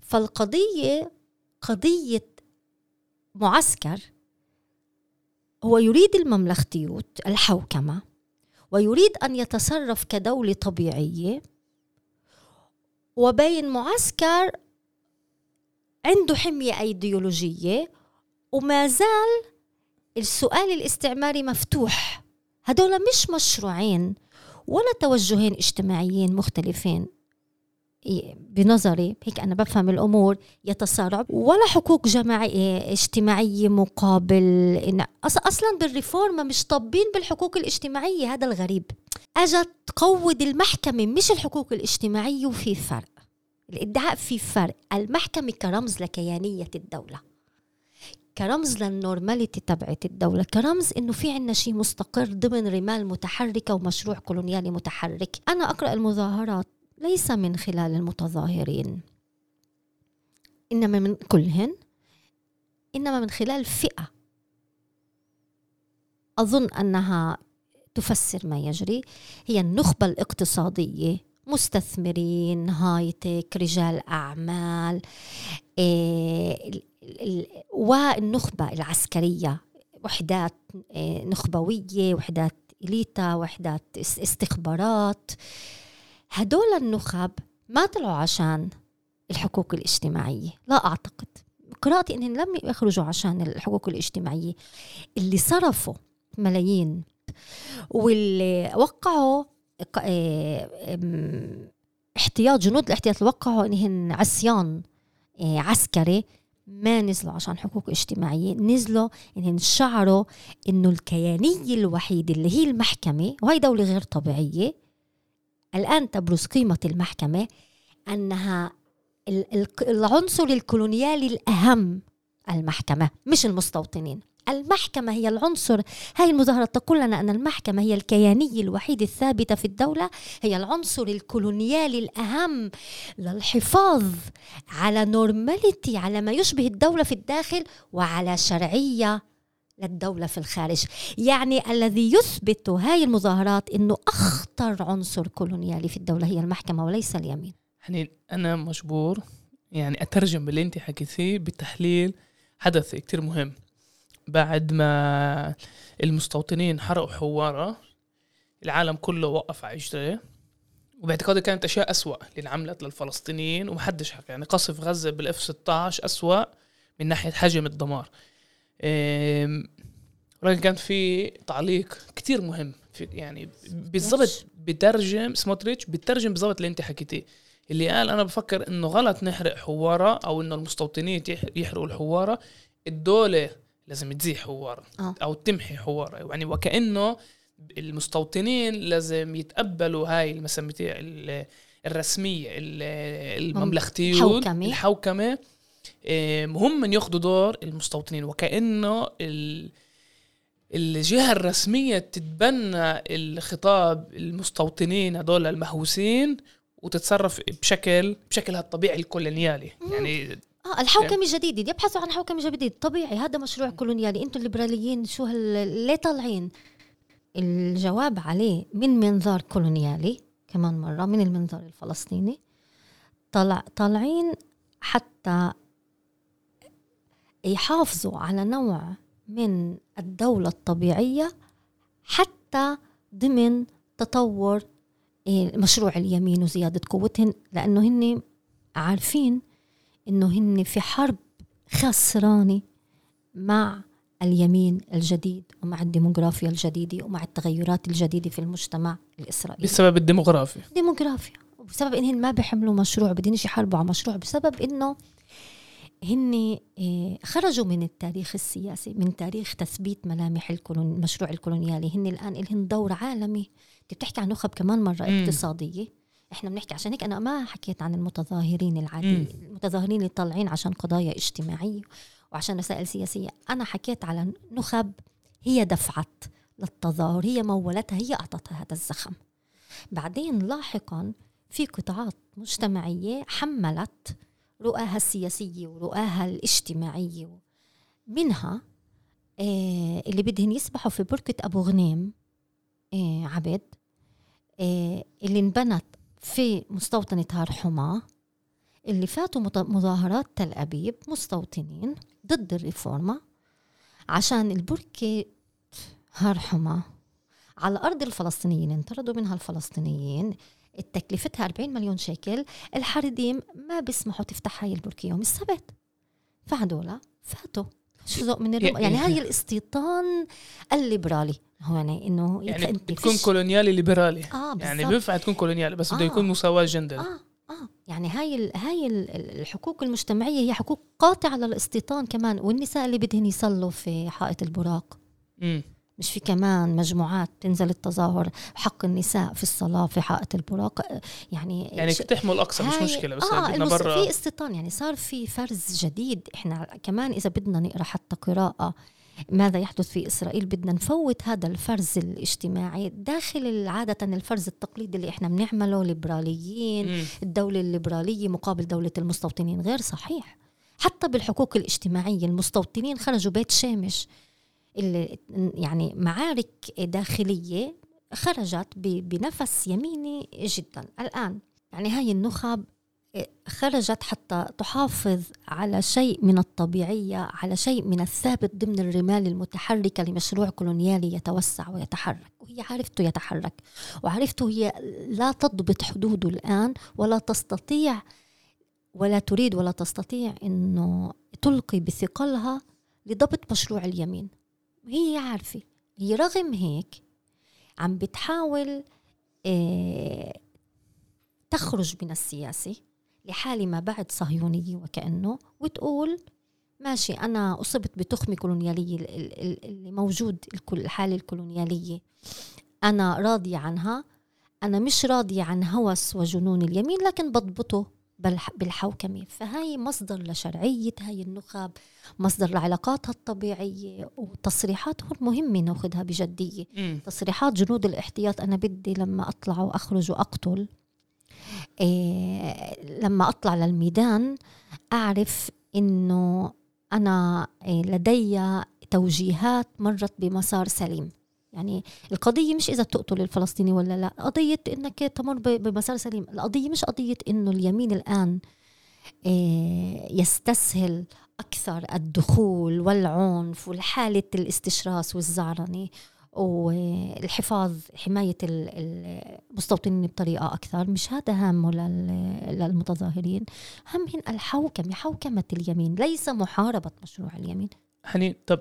فالقضية قضية معسكر هو يريد المملختيوت الحوكمة ويريد أن يتصرف كدولة طبيعية. وبين معسكر عنده حمية أيديولوجية وما زال السؤال الاستعماري مفتوح. هدول مش مشروعين. ولا توجهين اجتماعيين مختلفين. بنظري هيك أنا بفهم الأمور يتصارع ولا حقوق جماعية اجتماعية مقابل إن أصلا بالريفورما مش طابين بالحقوق الاجتماعية هذا الغريب. أجت تقود المحكمة مش الحقوق الاجتماعية وفي فرق. الإدعاء في فرق. المحكمة كرمز لكيانية الدولة. كرمز للنورماليتي تبعت الدولة. كرمز إنه في عنا شيء مستقر ضمن رمال متحركة ومشروع كولونيالي متحرك. أنا أقرأ المظاهرات ليس من خلال المتظاهرين. إنما من كلهن. إنما من خلال فئة. أظن أنها تفسر ما يجري. هي النخبة الاقتصادية. مستثمرين هايتك رجال أعمال إيه والنخبة العسكرية وحدات آه، نخبوية وحدات إليتا وحدات استخبارات. هدول النخب ما طلعوا عشان الحقوق الاجتماعية لا أعتقد. قراءتي إنهم لم يخرجوا عشان الحقوق الاجتماعية. اللي صرفوا ملايين واللي وقعوا احتياط جنود الاحتياط. وقعوا انهن عصيان آه، عسكري ما نزلوا عشان حقوق اجتماعية نزلوا إن شعروا إنه الكيانية الوحيدة اللي هي المحكمة وهي دولة غير طبيعية. الآن تبرز قيمة المحكمة أنها العنصر الكولونيالي الأهم المحكمة مش المستوطنين. المحكمة هي العنصر. هاي المظاهرة تقول لنا أن المحكمة هي الكيانية الوحيدة الثابتة في الدولة هي العنصر الكولونيالي الأهم للحفاظ على normality على ما يشبه الدولة في الداخل وعلى شرعية للدولة في الخارج. يعني الذي يثبت هاي المظاهرات أنه أخطر عنصر كولونيالي في الدولة هي المحكمة وليس اليمين. يعني أنا مجبور يعني أترجم باللي أنت حكيتيه بتحليل حدث كتير مهم. بعد ما المستوطنين حرقوا حوارة العالم كله وقف على إجريه. وباعتقادي كانت أشياء أسوأ اللي انعملت للفلسطينيين ومحدش حكى يعني قصف غزة بالإف 16 أسوأ من ناحية حجم الدمار. ولكن كان في تعليق كتير مهم في يعني بالضبط بترجم سموتريتش بترجم بالضبط اللي انت حكيتيه. اللي قال أنا بفكر إنه غلط نحرق حواره أو إنه المستوطنين يحرقوا الحواره الدولة لازم تزيح حوار آه. أو تمحي حوار. يعني وكأنه المستوطنين لازم يتقبلوا هاي المسميات الرسمية المملختيون الحوكمة. الحوكمة. هم من ياخذوا دور المستوطنين. وكأنه الجهة الرسمية تتبنى الخطاب المستوطنين هذول المهووسين وتتصرف بشكل بشكلها الطبيعي الكولونيالي. يعني آه الحوكمة الجديده يبحثوا عن حوكمة جديدة. طبيعي هذا مشروع كولونيالي. أنتم الليبراليين شو هال... ليه طالعين؟ الجواب عليه من منظار كولونيالي كمان مرة من المنظار الفلسطيني. طلع طالعين حتى يحافظوا على نوع من الدولة الطبيعية حتى ضمن تطور إيه، مشروع اليمين وزيادة قوتهن لأنه هن عارفين إنه هن في حرب خسرانة مع اليمين الجديد ومع الديموغرافيا الجديدة ومع التغيرات الجديدة في المجتمع الإسرائيلي. بسبب الديموغرافيا. ديموغرافيا. وبسبب إنهم ما بيحملوا مشروع بدين يحاربوا على مشروع. بسبب إنه هن آه، خرجوا من التاريخ السياسي من تاريخ تثبيت ملامح الكولون المشروع الكولونيالي. هن الآن لهم دور عالمي. بتحكي عن نخب كمان مرة اقتصادية. إحنا بنحكي عشان هيك أنا ما حكيت عن المتظاهرين العاديين المتظاهرين اللي طالعين عشان قضايا اجتماعية وعشان مسائل سياسية. أنا حكيت على نخب هي دفعت للتظاهر هي مولتها هي أعطتها هذا الزخم. بعدين لاحقا في قطاعات مجتمعية حملت رؤاها السياسية ورؤاها الاجتماعية منها آه اللي بدهن يسبحوا في بركة أبو غنيم آه عبد آه اللي انبنت في مستوطنة هار حما اللي فاتوا مظاهرات تل أبيب مستوطنين ضد الريفورما عشان البركة هار حما. على أرض الفلسطينيين انطردوا منها الفلسطينيين تكلفتها 40 مليون شيكل الحرديم ما بيسمحوا تفتح هاي البركة يوم السبت. فهدول فاتوا. جزء من الرم... يعني هاي الاستيطان الليبرالي. هو يعني إنه يعني تكون كولونيالي ليبرالي. آه يعني بينفع تكون كولونيالي بس بده آه. يكون مساواة جندر آه آه. يعني هاي ال هاي ال الحقوق المجتمعية هي حقوق قاطعة للاستيطان كمان والنساء اللي بدهن يصلوا في حائط البراق. امم مش في كمان مجموعات تنزل التظاهر حق النساء في الصلاة في حائط البراق يعني يعني تحمل أقصى مش مشكلة بس آه بدنا برا في استيطان يعني صار في فرز جديد إحنا كمان إذا بدنا نقرأ حتى قراءة ماذا يحدث في إسرائيل بدنا نفوت هذا الفرز الاجتماعي داخل عادة الفرز التقليدي اللي إحنا بنعمله ليبراليين م. الدولة الليبرالية مقابل دولة المستوطنين غير صحيح حتى بالحقوق الاجتماعية المستوطنين خرجوا بيت شامش يعني معارك داخلية خرجت بنفس يميني جدا. الآن يعني هاي النخب خرجت حتى تحافظ على شيء من الطبيعية على شيء من الثابت ضمن الرمال المتحركة لمشروع كولونيالي يتوسع ويتحرك وهي عرفته يتحرك وعرفته هي لا تضبط حدوده الآن ولا تستطيع ولا تريد ولا تستطيع أنه تلقي بثقلها لضبط مشروع اليمين. هي عارفة هي رغم هيك عم بتحاول آه تخرج من السياسة لحال ما بعد صهيونية وكأنه وتقول ماشي أنا أصبت بتخمة كولونيالية اللي موجود الحالة الكولونيالية. أنا راضية عنها أنا مش راضية عن هوس وجنون اليمين لكن بضبطه. بالحوكمة. فهاي مصدر لشرعية هاي النخب مصدر لعلاقاتها الطبيعية وتصريحاتهم مهمة ناخذها بجدية. م. تصريحات جنود الاحتياط أنا بدي لما أطلع وأخرج وأقتل إيه لما أطلع للميدان أعرف إنه أنا إيه لدي توجيهات مرت بمسار سليم. يعني القضية مش إذا تقتل الفلسطيني ولا لا. قضية إنك تمر بمسار سليم. القضية مش قضية إنه اليمين الآن آه، يستسهل أكثر الدخول والعنف والحالة الاستشراس والزعرنة والحفاظ حماية المستوطنين بطريقة أكثر. مش هذا هامه للمتظاهرين. همهن الحوكمة حوكمة اليمين. ليس محاربة مشروع اليمين. حنين طب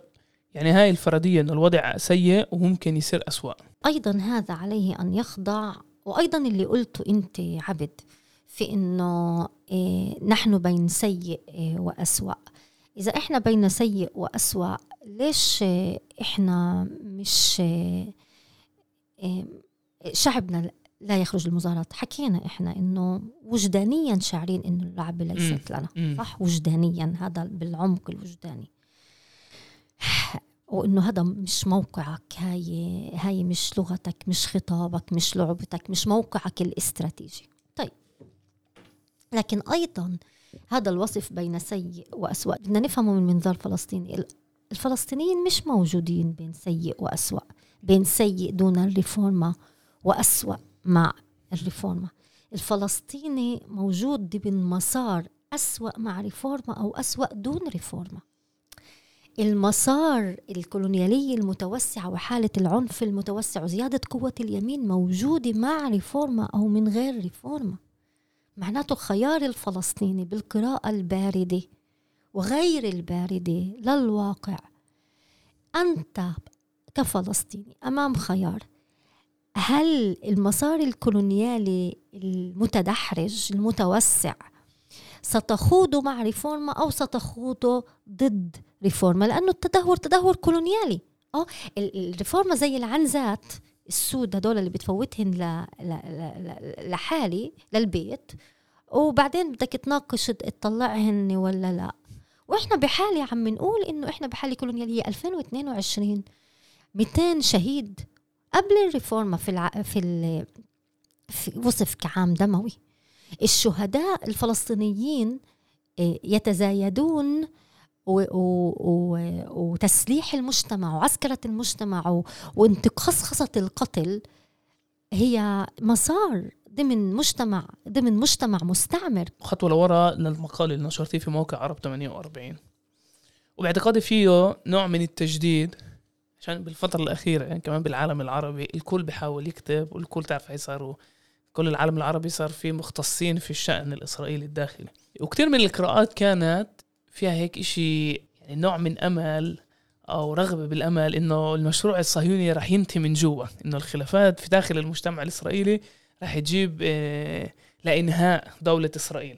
يعني هاي الفردية أن الوضع سيء وممكن يصير أسوأ. أيضا هذا عليه أن يخضع وأيضا اللي قلته أنت عبد في أنه إيه نحن بين سيء إيه وأسوأ. إذا إحنا بين سيء وأسوأ ليش إحنا مش إيه شعبنا لا يخرج المظاهرات؟ حكينا إحنا إنه وجدانيا شاعرين إنه اللعبة ليست لنا صح؟ وجدانيا هذا بالعمق الوجداني. وإنه هذا مش موقعك هاي هاي مش لغتك مش خطابك مش لعبتك مش موقعك الاستراتيجي. طيب. لكن أيضا هذا الوصف بين سيء وأسوأ. بدنا نفهمه من منظار فلسطيني. الفلسطينيين مش موجودين بين سيء وأسوأ. بين سيء دون ال רפורמה وأسوأ مع ال רפורמה. الفلسطيني موجود ضمن مسار أسوأ مع רפורמה أو أسوأ دون רפורמה. المسار الكولونيالي المتوسع وحالة العنف المتوسع وزيادة قوة اليمين موجودة مع רפורמה أو من غير רפורמה. معناته خيار الفلسطيني بالقراءة الباردة وغير الباردة للواقع. أنت كفلسطيني أمام خيار هل المسار الكولونيالي المتدحرج المتوسع ستخوض مع רפורמה أو ستخوض ضد רפורמה لأنه التدهور تدهور كولونيالي. أه؟ ال רפורמה زي العنزات السود هدول اللي بتفوتهن ل... ل... ل... لحالي للبيت. وبعدين بدك تناقش تطلعهن ولا لا. وإحنا بحالة عم نقول إنه إحنا بحالة كولونيالية 2022 200 شهيد قبل الريفورما في الع... في, ال... في وصف كعام دموي. الشهداء الفلسطينيين آه، يتزايدون وتسليح المجتمع وعسكرة المجتمع وانتقصخصة القتل هي مسار ضمن مجتمع ضمن مجتمع مستعمر. خطوة لورا للمقال اللي نشرتيه في موقع عرب 48 وباعتقادي فيه نوع من التجديد عشان بالفترة الأخيرة يعني كمان بالعالم العربي الكل بيحاول يكتب والكل تعرف صاروا كل العالم العربي صار فيه مختصين في الشأن الإسرائيلي الداخلي. وكثير من القراءات كانت فيها هيك إشي يعني نوع من أمل أو رغبة بالأمل إنه المشروع الصهيوني رح ينتهي من جوا إنه الخلافات في داخل المجتمع الإسرائيلي رح تجيب آه، لإنهاء دولة إسرائيل.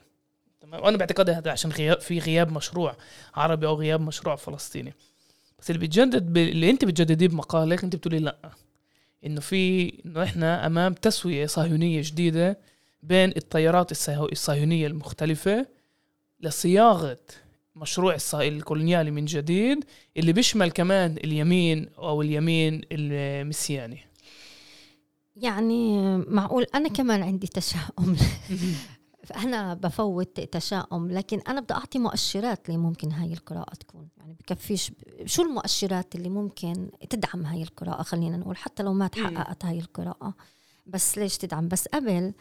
تمام؟ وأنا بعتقد هذا عشان غياب في غياب مشروع عربي أو غياب مشروع فلسطيني. بس اللي بتجدد ب... اللي أنت بتجدديه بمقالك أنت بتقولي لأ؟ إنه في إنه إحنا أمام تسوية صهيونية جديدة بين التيارات الصهيونية المختلفة لصياغة مشروع الكولونيالي من جديد اللي بيشمل كمان اليمين أو اليمين المسياني. يعني معقول أنا كمان عندي تشاؤم. (laughs) أنا بفوت تشاؤم لكن أنا بدي أعطي مؤشرات اللي ممكن هاي القراءة تكون. يعني بكفيش شو المؤشرات اللي ممكن تدعم هاي القراءة؟ خلينا نقول حتى لو ما تحققت هاي القراءة. بس ليش تدعم؟ بس قبل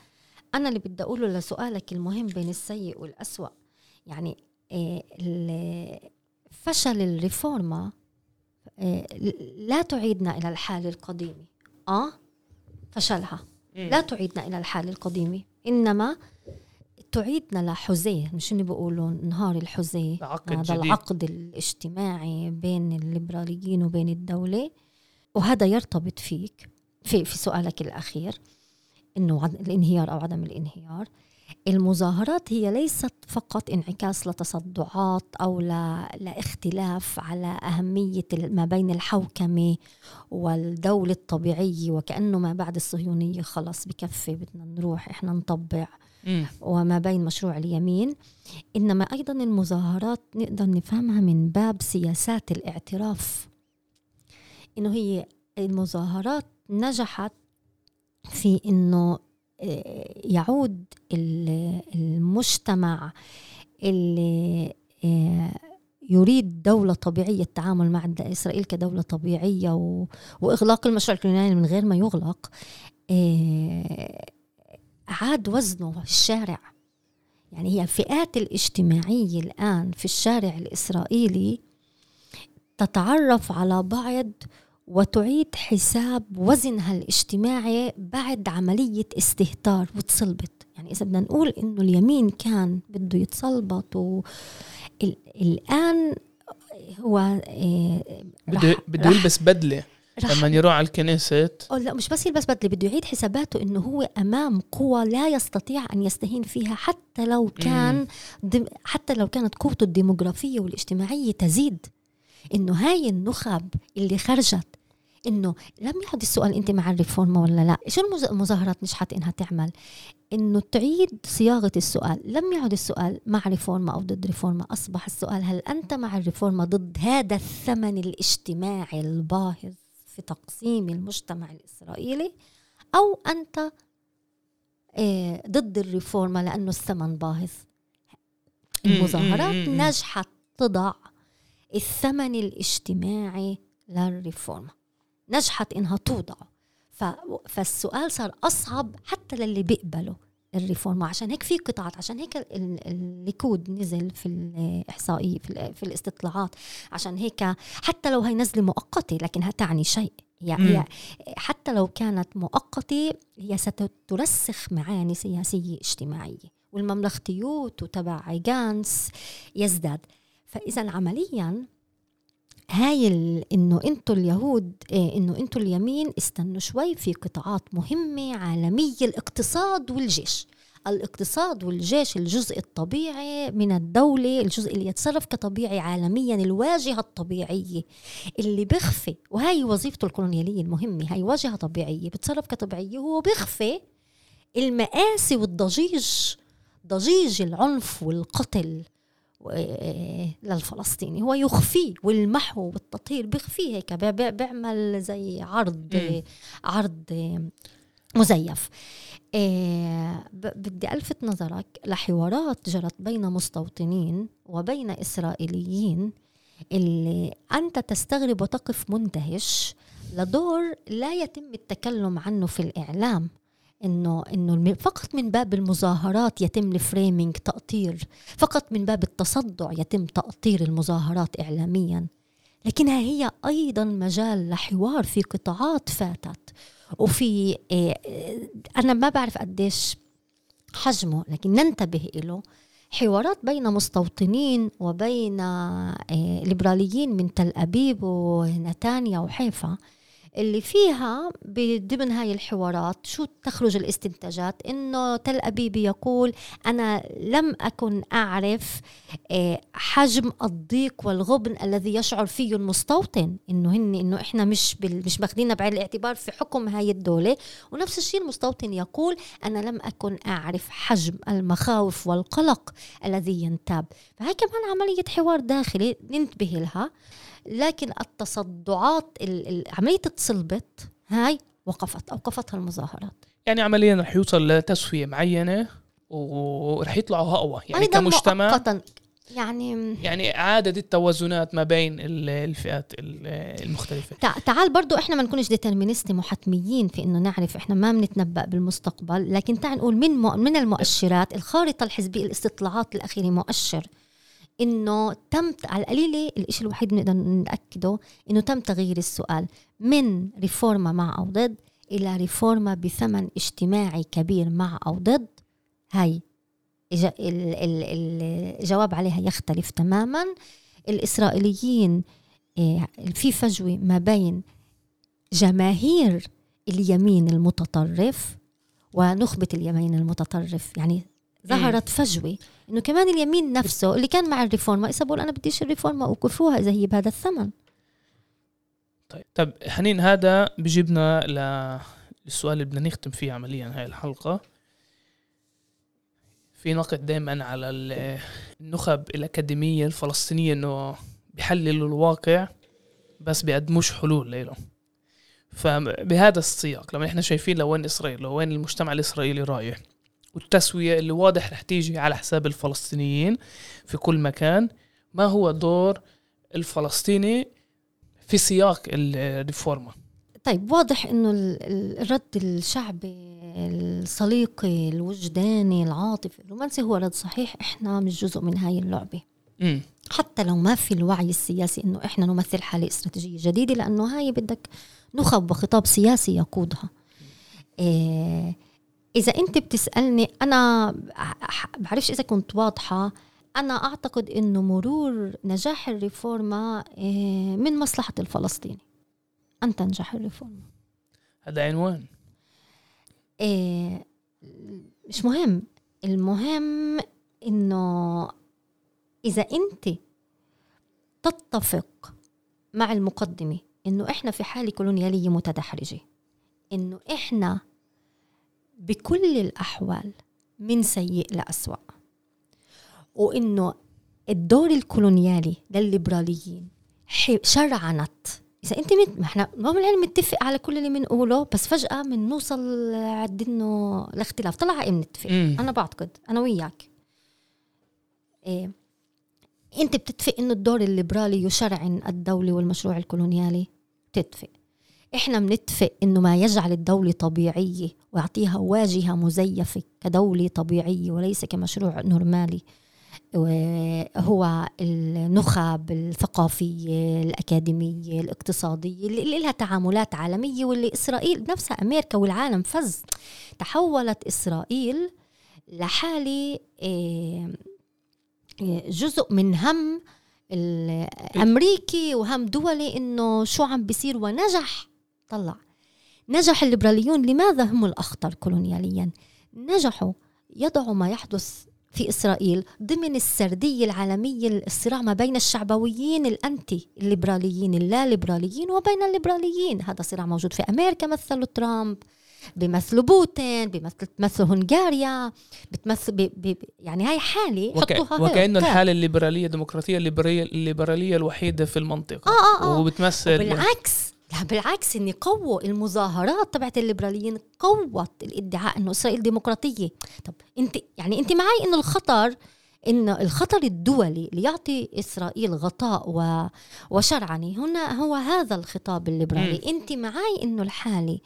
أنا اللي بدي أقوله لسؤالك المهم بين السيء والأسوأ. يعني فشل الريفورما آه، لا تعيدنا إلى الحال القديم. آه فشلها. لا تعيدنا إلى الحال القديم. إنما تعيدنا لحزية. مش اللي بيقولوا نهار الحزية. هذا العقد الاجتماعي بين الليبراليين وبين الدولة. وهذا يرتبط فيك. في في سؤالك الأخير إنه الانهيار أو عدم الانهيار. المظاهرات هي ليست فقط انعكاس لتصدعات أو لاختلاف على أهمية ما بين الحوكمة والدولة الطبيعية وكأنه ما بعد الصهيونية خلص بكفي بدنا نروح إحنا نطبع وما بين مشروع اليمين. إنما أيضا المظاهرات نقدر نفهمها من باب سياسات الاعتراف. إنه هي المظاهرات نجحت في إنه يعود المجتمع اللي آه، يريد دولة طبيعية التعامل مع إسرائيل كدولة طبيعية وإغلاق المشروع الكولونيالي من غير ما يغلق آه، عاد وزنه الشارع. يعني هي الفئات الاجتماعية الآن في الشارع الإسرائيلي تتعرف على بعض وتعيد حساب وزنها الاجتماعي بعد عملية استهتار وتصلبت. يعني إذا بدنا نقول إنه اليمين كان بده يتصلبط و... الآن هو آه، بده بده يلبس بدلة. لما يروح على الكنيسة لا مش بس يلبس بدلة بده يعيد حساباته إنه هو أمام قوى لا يستطيع أن يستهين فيها حتى لو كان دم حتى لو كانت قوته الديموغرافية والاجتماعية تزيد. إنه هاي النخب اللي خرجت إنه لم يعد السؤال أنت مع ال רפורמה ولا لا؟ شو المظاهرات نجحت إنها تعمل؟ إنه تعيد صياغة السؤال لم يعد السؤال مع רפורמה أو ضد רפורמה أصبح السؤال هل أنت مع ال רפורמה ضد هذا الثمن الاجتماعي الباهظ في تقسيم المجتمع الإسرائيلي أو أنت آه، ضد ال רפורמה لأنه الثمن باهظ؟ المظاهرات نجحت تضع الثمن الاجتماعي لل רפורמה. نجحت إنها توضع. فالسؤال صار أصعب حتى للي بيقبلوا ال רפורמה. عشان هيك في قطاعات عشان هيك الليكود نزل في الاحصائيه في, في الاستطلاعات. عشان هيك حتى لو هي نزلة مؤقتة لكنها تعني شيء. هي حتى لو كانت مؤقتة هي سترسخ معاني سياسية اجتماعية. والمملختيوت وتبع جانس يزداد. فإذا عمليا هاي إنه أنتم اليهود إيه إنه أنتم اليمين استنوا شوي في قطاعات مهمة عالمية الاقتصاد والجيش. الاقتصاد والجيش الجزء الطبيعي من الدولة الجزء اللي يتصرف كطبيعي عالميا الواجهة الطبيعية. اللي بخفي وهي وظيفته الكولونيالية المهمة هاي واجهة طبيعية بتصرف كطبيعية وهو بخفي المآسي والضجيج ضجيج العنف والقتل. للفلسطيني. هو يخفيه والمحو والتطهير بيخفيه هيك بيعمل زي عرض م. عرض مزيف. آه، بدي ألفت نظرك لحوارات جرت بين مستوطنين وبين إسرائيليين اللي أنت تستغرب وتقف مندهش لدور لا يتم التكلم عنه في الإعلام. إنه إنه فقط من باب المظاهرات يتم الفريمينج تأطير فقط من باب التصدع يتم تأطير المظاهرات اعلاميا. لكنها هي أيضا مجال لحوار في قطاعات فاتت. وفي آه، أنا ما بعرف قديش حجمه لكن ننتبه له حوارات بين مستوطنين وبين آه، ليبراليين من تل أبيب ونتانيا وحيفا. اللي فيها ضمن هاي الحوارات شو تخرج الاستنتاجات؟ إنه تل ابيب يقول أنا لم أكن أعرف آه، حجم الضيق والغبن الذي يشعر فيه المستوطن. إنه هن إنه إحنا مش مش ماخذيننا بعين الاعتبار في حكم هاي الدولة. ونفس الشيء المستوطن يقول أنا لم أكن أعرف حجم المخاوف والقلق الذي ينتاب. فهي كمان عملية حوار داخلي ننتبه لها. لكن التصدعات عملية تصلبت هاي وقفت أوقفتها المظاهرات. يعني عمليا رح يوصل لتسوية معينة ورح يطلعوا أقوى. يعني كمجتمع مؤقتا. يعني يعني إعادة التوازنات ما بين الفئات المختلفة. تعال برضو إحنا ما نكونش ديترمينستي محتميين في إنه نعرف إحنا ما بنتنبأ بالمستقبل لكن تعال نقول من من المؤشرات الخارطة الحزبية الاستطلاعات الأخيرة مؤشر. إنه تم على القليلة الشيء الوحيد اللي نقدر نأكده إنه تم تغيير السؤال من ريفورما مع أو ضد إلى ريفورما بثمن اجتماعي كبير مع أو ضد. هاي الجواب عليها يختلف تماما. الإسرائيليين آه، في فجوة ما بين جماهير اليمين المتطرف ونخبة اليمين المتطرف يعني ظهرت فجوة إنه كمان اليمين نفسه اللي كان مع الريفورما إذا بقول أنا بديش الريفورما وقفوها إذا هي بهذا الثمن. طيب طب حنين هذا بجيبنا للسؤال اللي بدنا نختم فيه عمليا هاي الحلقة. في نقد دائما على النخب الأكاديمية الفلسطينية إنه بيحللوا الواقع بس بيقدموش حلول له فبهذا السياق لما إحنا شايفين لوين إسرائيل لوين المجتمع الإسرائيلي رايح. والتسوية اللي واضح رح تيجي على حساب الفلسطينيين في كل مكان. ما هو دور الفلسطيني في سياق الريفورما؟ طيب واضح إنه الرد الشعبي الصليقي الوجداني العاطفي الرومانسي هو رد صحيح إحنا مش جزء من هاي اللعبة. م. حتى لو ما في الوعي السياسي إنه إحنا نمثل حالة استراتيجية جديدة لأنه هاي بدك نخب وخطاب سياسي يقودها. إيه إذا أنت بتسألني أنا بعرفش إذا كنت واضحة. أنا أعتقد إنه مرور نجاح الريفورما إيه من مصلحة الفلسطيني. ان تنجح الريفورما. هذا عنوان. إيه مش مهم. المهم إنه إذا أنت تتفق مع المقدمة إنه إحنا في حالة كولونياليه متدحرجة إنه إحنا بكل الأحوال من سيء لأسوأ. وإنه الدور الكولونيالي للليبراليين شرعنت إذا أنت مت... ما إحنا ما بنعلم متفق على كل اللي بنقوله بس فجأة بنوصل عد إنه لاختلاف. طلع إيه بنتفق أنا بعتقد. أنا وياك. إيه. أنت بتتفق إنه الدور الليبرالي يشرعن الدولة والمشروع الكولونيالي بتتفق إحنا بنتفق إنه ما يجعل الدولة طبيعية ويعطيها واجهة مزيفة كدولة طبيعية وليس كمشروع نورمالي. هو النخب الثقافية الأكاديمية الاقتصادية اللي لها تعاملات عالمية واللي إسرائيل نفسها أمريكا والعالم فز. تحولت إسرائيل لحالة آه، جزء من هم الامريكي وهم دولي إنه شو عم بيصير ونجح. طلع نجح الليبراليون لماذا هم الأخطر كولونياليا؟ نجحوا يضعوا ما يحدث في إسرائيل ضمن السرديه العالميه الصراع ما بين الشعبويين الأنتي الليبراليين اللا ليبراليين وبين الليبراليين. هذا صراع موجود في أمريكا مثله ترامب بيمثلوا بوتين بيمثلوا هنغاريا بتمثل بي بي يعني هاي حالة وك... حطوها وكأنه الحالة الليبرالية الديمقراطية الليبراليه الليبرالية الوحيدة في المنطقة. آه آه آه. وبتمثل بالعكس لا بالعكس إن قووا المظاهرات تبعت الليبراليين قوت الادعاء إنه إسرائيل ديمقراطية. طب أنت يعني أنت معي إنه الخطر ان الخطر الدولي ليعطي إسرائيل غطاء و... وشرعني هنا هو هذا الخطاب الليبرالي. م. أنت معي إنه الحالة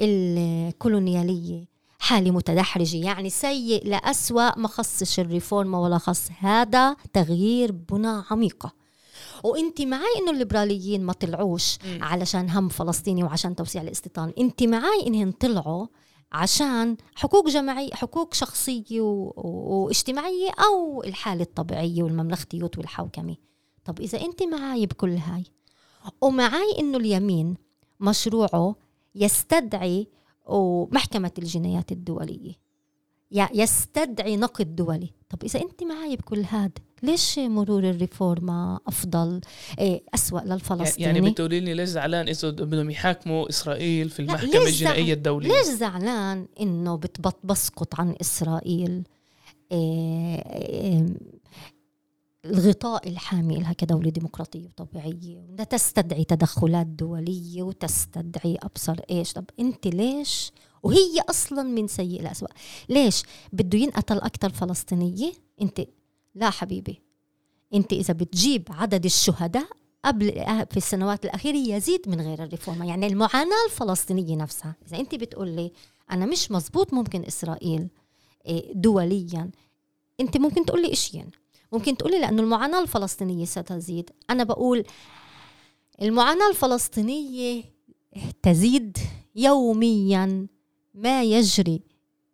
الكولونيالية حالة متدحرجة يعني سيء لأسوأ ما خصش الريفورما ولا خص هذا تغيير بنى عميقة. وانت معي انه الليبراليين ما طلعوش م. علشان هم فلسطيني وعشان توسيع الاستيطان. انت معي انهم طلعوا عشان حقوق جماعية حقوق شخصية و... واجتماعية أو الحالة الطبيعية والمملختيوت والحوكمة. طب إذا أنت معاي بكل هاي ومعاي إنه اليمين مشروعه يستدعي محكمة الجنايات الدولية. يستدعي نقد دولي. طب إذا أنت معي بكل هذا ليش مرور الريفورما أفضل؟ إيه أسوأ للفلسطيني. يعني بتقولي لي ليش زعلان إذا بدهم يحاكموا إسرائيل في المحكمة الجنائية الدولية؟ ليش زعلان إنه بسقط عن إسرائيل؟ إيه إيه الغطاء الحامي لها كدولة ديمقراطية وطبيعية بدها تستدعي تدخلات دولية وتستدعي أبصر إيش. طب أنت ليش وهي أصلا من سيء لأسوأ ليش؟ بده ينقتل أكثر فلسطينية؟ أنت لا حبيبي. أنت إذا بتجيب عدد الشهداء قبل في السنوات الأخيرة يزيد من غير الريفورما يعني المعاناة الفلسطينية نفسها. إذا أنت بتقول لي أنا مش مزبوط ممكن إسرائيل إيه، دوليا أنت ممكن تقول لي إشيين ممكن تقولي لأنه المعاناة الفلسطينية ستزيد. أنا بقول المعاناة الفلسطينية تزيد يوميا. ما يجري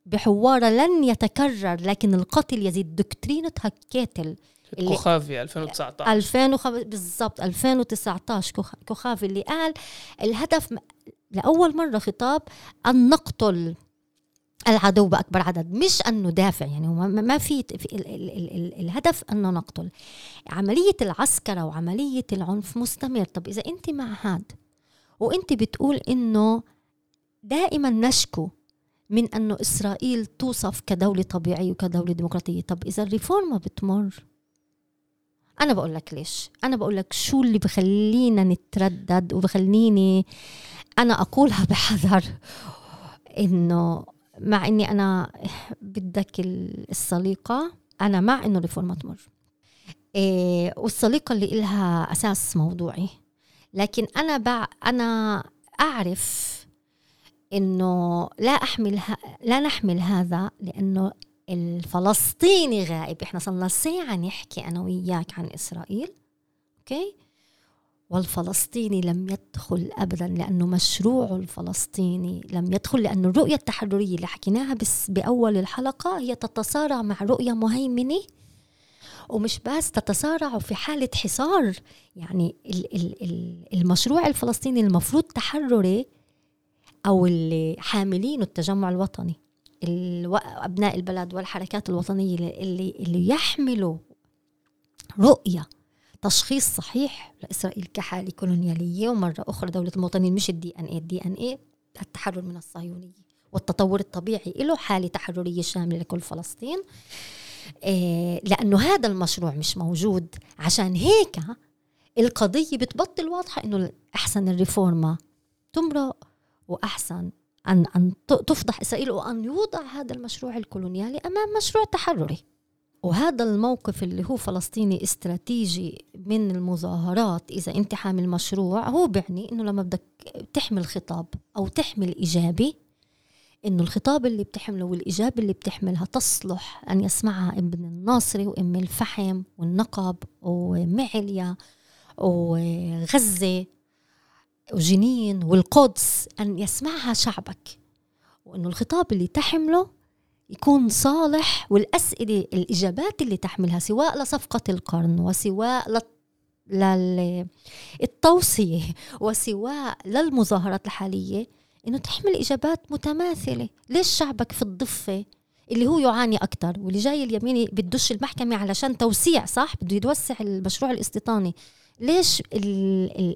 بحوارة لن يتكرر لكن القتل يزيد. دكترينة هكاتل كوخافي 2019 2005 بالضبط 2019 كوخافي اللي قال الهدف لأول مرة خطاب أن نقتل العدو بأكبر عدد مش انه دافع يعني ما في, في ال ال ال ال الهدف أنه نقتل. عملية العسكره وعملية العنف مستمر. طب إذا أنت مع هاد وأنت بتقول إنه دائما نشكو من انه إسرائيل توصف كدولة طبيعية وكدولة ديمقراطية. طب إذا الريفورما بتمر أنا بقول لك ليش؟ أنا بقول لك شو اللي بخلينا نتردد وبخليني أنا أقولها (laughs) بحذر إنه مع إني أنا بدك السليقة أنا مع إنه الريفورما تمر. إيه والسليقة اللي إلها أساس موضوعي. لكن أنا بع أنا أعرف إنه لا أحمل لا نحمل هذا لأنه الفلسطيني غائب. إحنا صرنا ساعه نحكي أنا وياك عن إسرائيل أوكي؟ والفلسطيني لم يدخل ابدا لأنه مشروعه الفلسطيني لم يدخل لأنه الرؤية التحررية اللي حكيناها بس بأول الحلقة هي تتصارع مع رؤية مهيمنة ومش بس تتصارع في حالة حصار. يعني المشروع الفلسطيني المفروض تحرري أو اللي حاملين التجمع الوطني أبناء البلد والحركات الوطنية اللي, اللي يحملوا رؤية تشخيص صحيح لإسرائيل كحالة كولونيالية. ومرة أخرى دولة المواطنين مش ال DNA ال DNA التحرر من الصهيونية والتطور الطبيعي له حالة تحررية شاملة لكل فلسطين. إيه لأنه هذا المشروع مش موجود. عشان هيك القضية بتبطل واضحة إنه أحسن ال רפורמה تمرق. وأحسن أن أن تفضح إسرائيل وأن يوضع هذا المشروع الكولونيالي أمام مشروع تحرري. وهذا الموقف اللي هو فلسطيني استراتيجي من المظاهرات إذا انت حامل مشروع هو بيعني إنه لما بدك تحمل خطاب أو تحمل إيجابي إنه الخطاب اللي بتحمله والإجابة اللي بتحملها تصلح أن يسمعها ابن الناصري وإم الفحم والنقب ومعليا وغزة. وجنين والقدس أن يسمعها شعبك وأنه الخطاب اللي تحمله يكون صالح والأسئلة الإجابات اللي تحملها سواء لصفقة القرن وسواء للتوصية وسواء للمظاهرات الحالية إنه تحمل إجابات متماثلة. ليش شعبك في الضفة اللي هو يعاني أكثر واللي جاي اليميني بدش المحكمة علشان توسيع صح؟ بده يتوسع المشروع الاستيطاني. ليش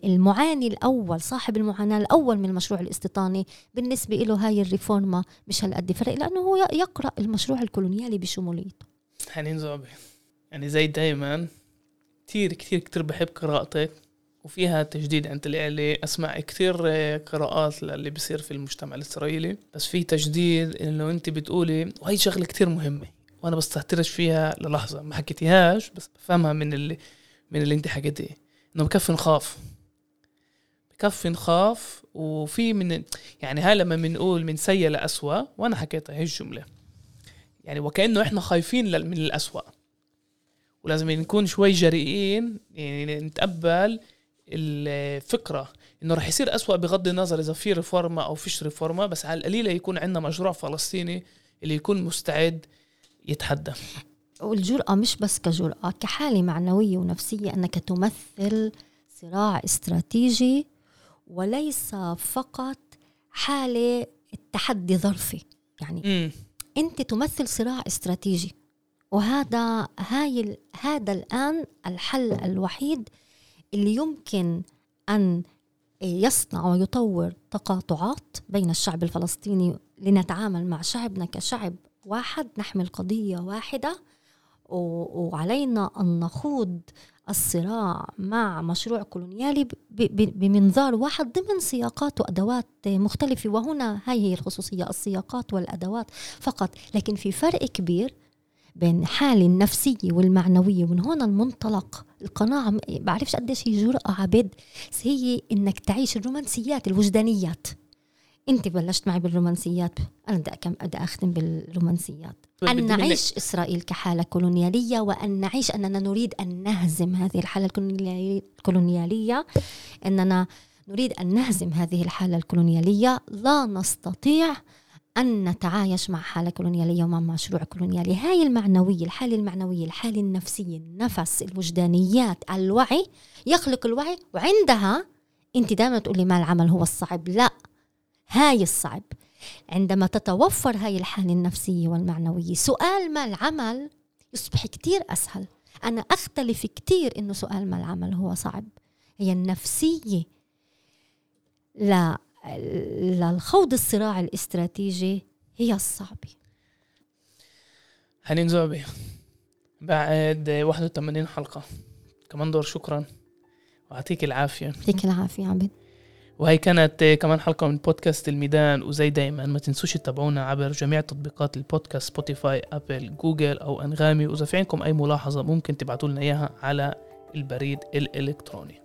المعاني الأول صاحب المعاناة الأول من المشروع الاستيطاني بالنسبة له هاي الريفورما مش هالقد فرق لأنه هو يقرأ المشروع الكولونيالي بشموليته. حنين زعبي يعني زي دايما كتير كتير كتير بحب قراءتك وفيها تجديد عند الإعلي أسمع كثير قراءات اللي بصير في المجتمع الإسرائيلي. بس في تجديد إنه أنت بتقولي وهي شغلة كتير مهمة وأنا بستهترش فيها للحظة. ما حكيتيهاش بس بفهمها من اللي من اللي أنت حكيتيه. إنه بكفي نخاف. بكفي نخاف وفي من يعني هاي لما بنقول من سيء لأسوأ وأنا حكيتها هي الجملة. يعني وكأنه إحنا خايفين من الأسوأ. ولازم نكون شوي جريئين يعني نتقبل الفكرة. إنه رح يصير أسوأ بغض النظر إذا في ريفورما أو فيش ريفورما بس على القليله يكون عندنا مشروع فلسطيني اللي يكون مستعد يتحدى. والجرأة مش بس كجرأة كحالة معنوية ونفسية أنك تمثل صراع استراتيجي وليس فقط حالة تحدي ظرفي. يعني م. أنت تمثل صراع استراتيجي. وهذا هاي هذا الآن الحل الوحيد اللي يمكن أن يصنع ويطور تقاطعات بين الشعب الفلسطيني لنتعامل مع شعبنا كشعب واحد. نحمل قضية واحدة. وعلينا أن نخوض الصراع مع مشروع كولونيالي بمنظار واحد ضمن سياقات وأدوات مختلفة وهنا هي الخصوصية السياقات والأدوات فقط. لكن في فرق كبير بين حالة النفسية والمعنوية ومن هون المنطلق القناعة بعرفش قديش هي جرأة عبد هي إنك تعيش الرومانسيات الوجدانيات. انت بلشت معي بالرومانسيات. أنا بدي كم بدي أختم بالرومانسيات. أن نعيش إسرائيل كحالة كولونيالية وأن نعيش أننا نريد أن نهزم هذه الحالة الكولونيالية. أننا نريد أن نهزم هذه الحالة الكولونيالية. لا نستطيع أن نتعايش مع حالة كولونيالية ومع مشروع كولونيالي. هاي المعنوية الحالة المعنوية الحالة النفسية النفس الوجدانيات الوعي. يخلق الوعي وعندها أنت دائما تقولي ما العمل هو الصعب. لا. هاي الصعب. عندما تتوفر هاي الحالة النفسية والمعنوية سؤال ما العمل؟ يصبح كتير أسهل. أنا أختلف كتير إنه سؤال ما العمل هو صعب. هي النفسية لا للخوض الصراع الاستراتيجي هي الصعبة. حنين زعبي بعد 81 حلقة. كمان دور شكرا. ويعطيك العافية. يعطيك العافية عبد. وهي كانت كمان حلقة من بودكاست الميدان وزي دايما ما تنسوش تتابعونا عبر جميع تطبيقات البودكاست سبوتيفاي أبل جوجل أو أنغامي. وإذا في عندكم أي ملاحظة ممكن تبعتوا لنا إياها على البريد الإلكتروني.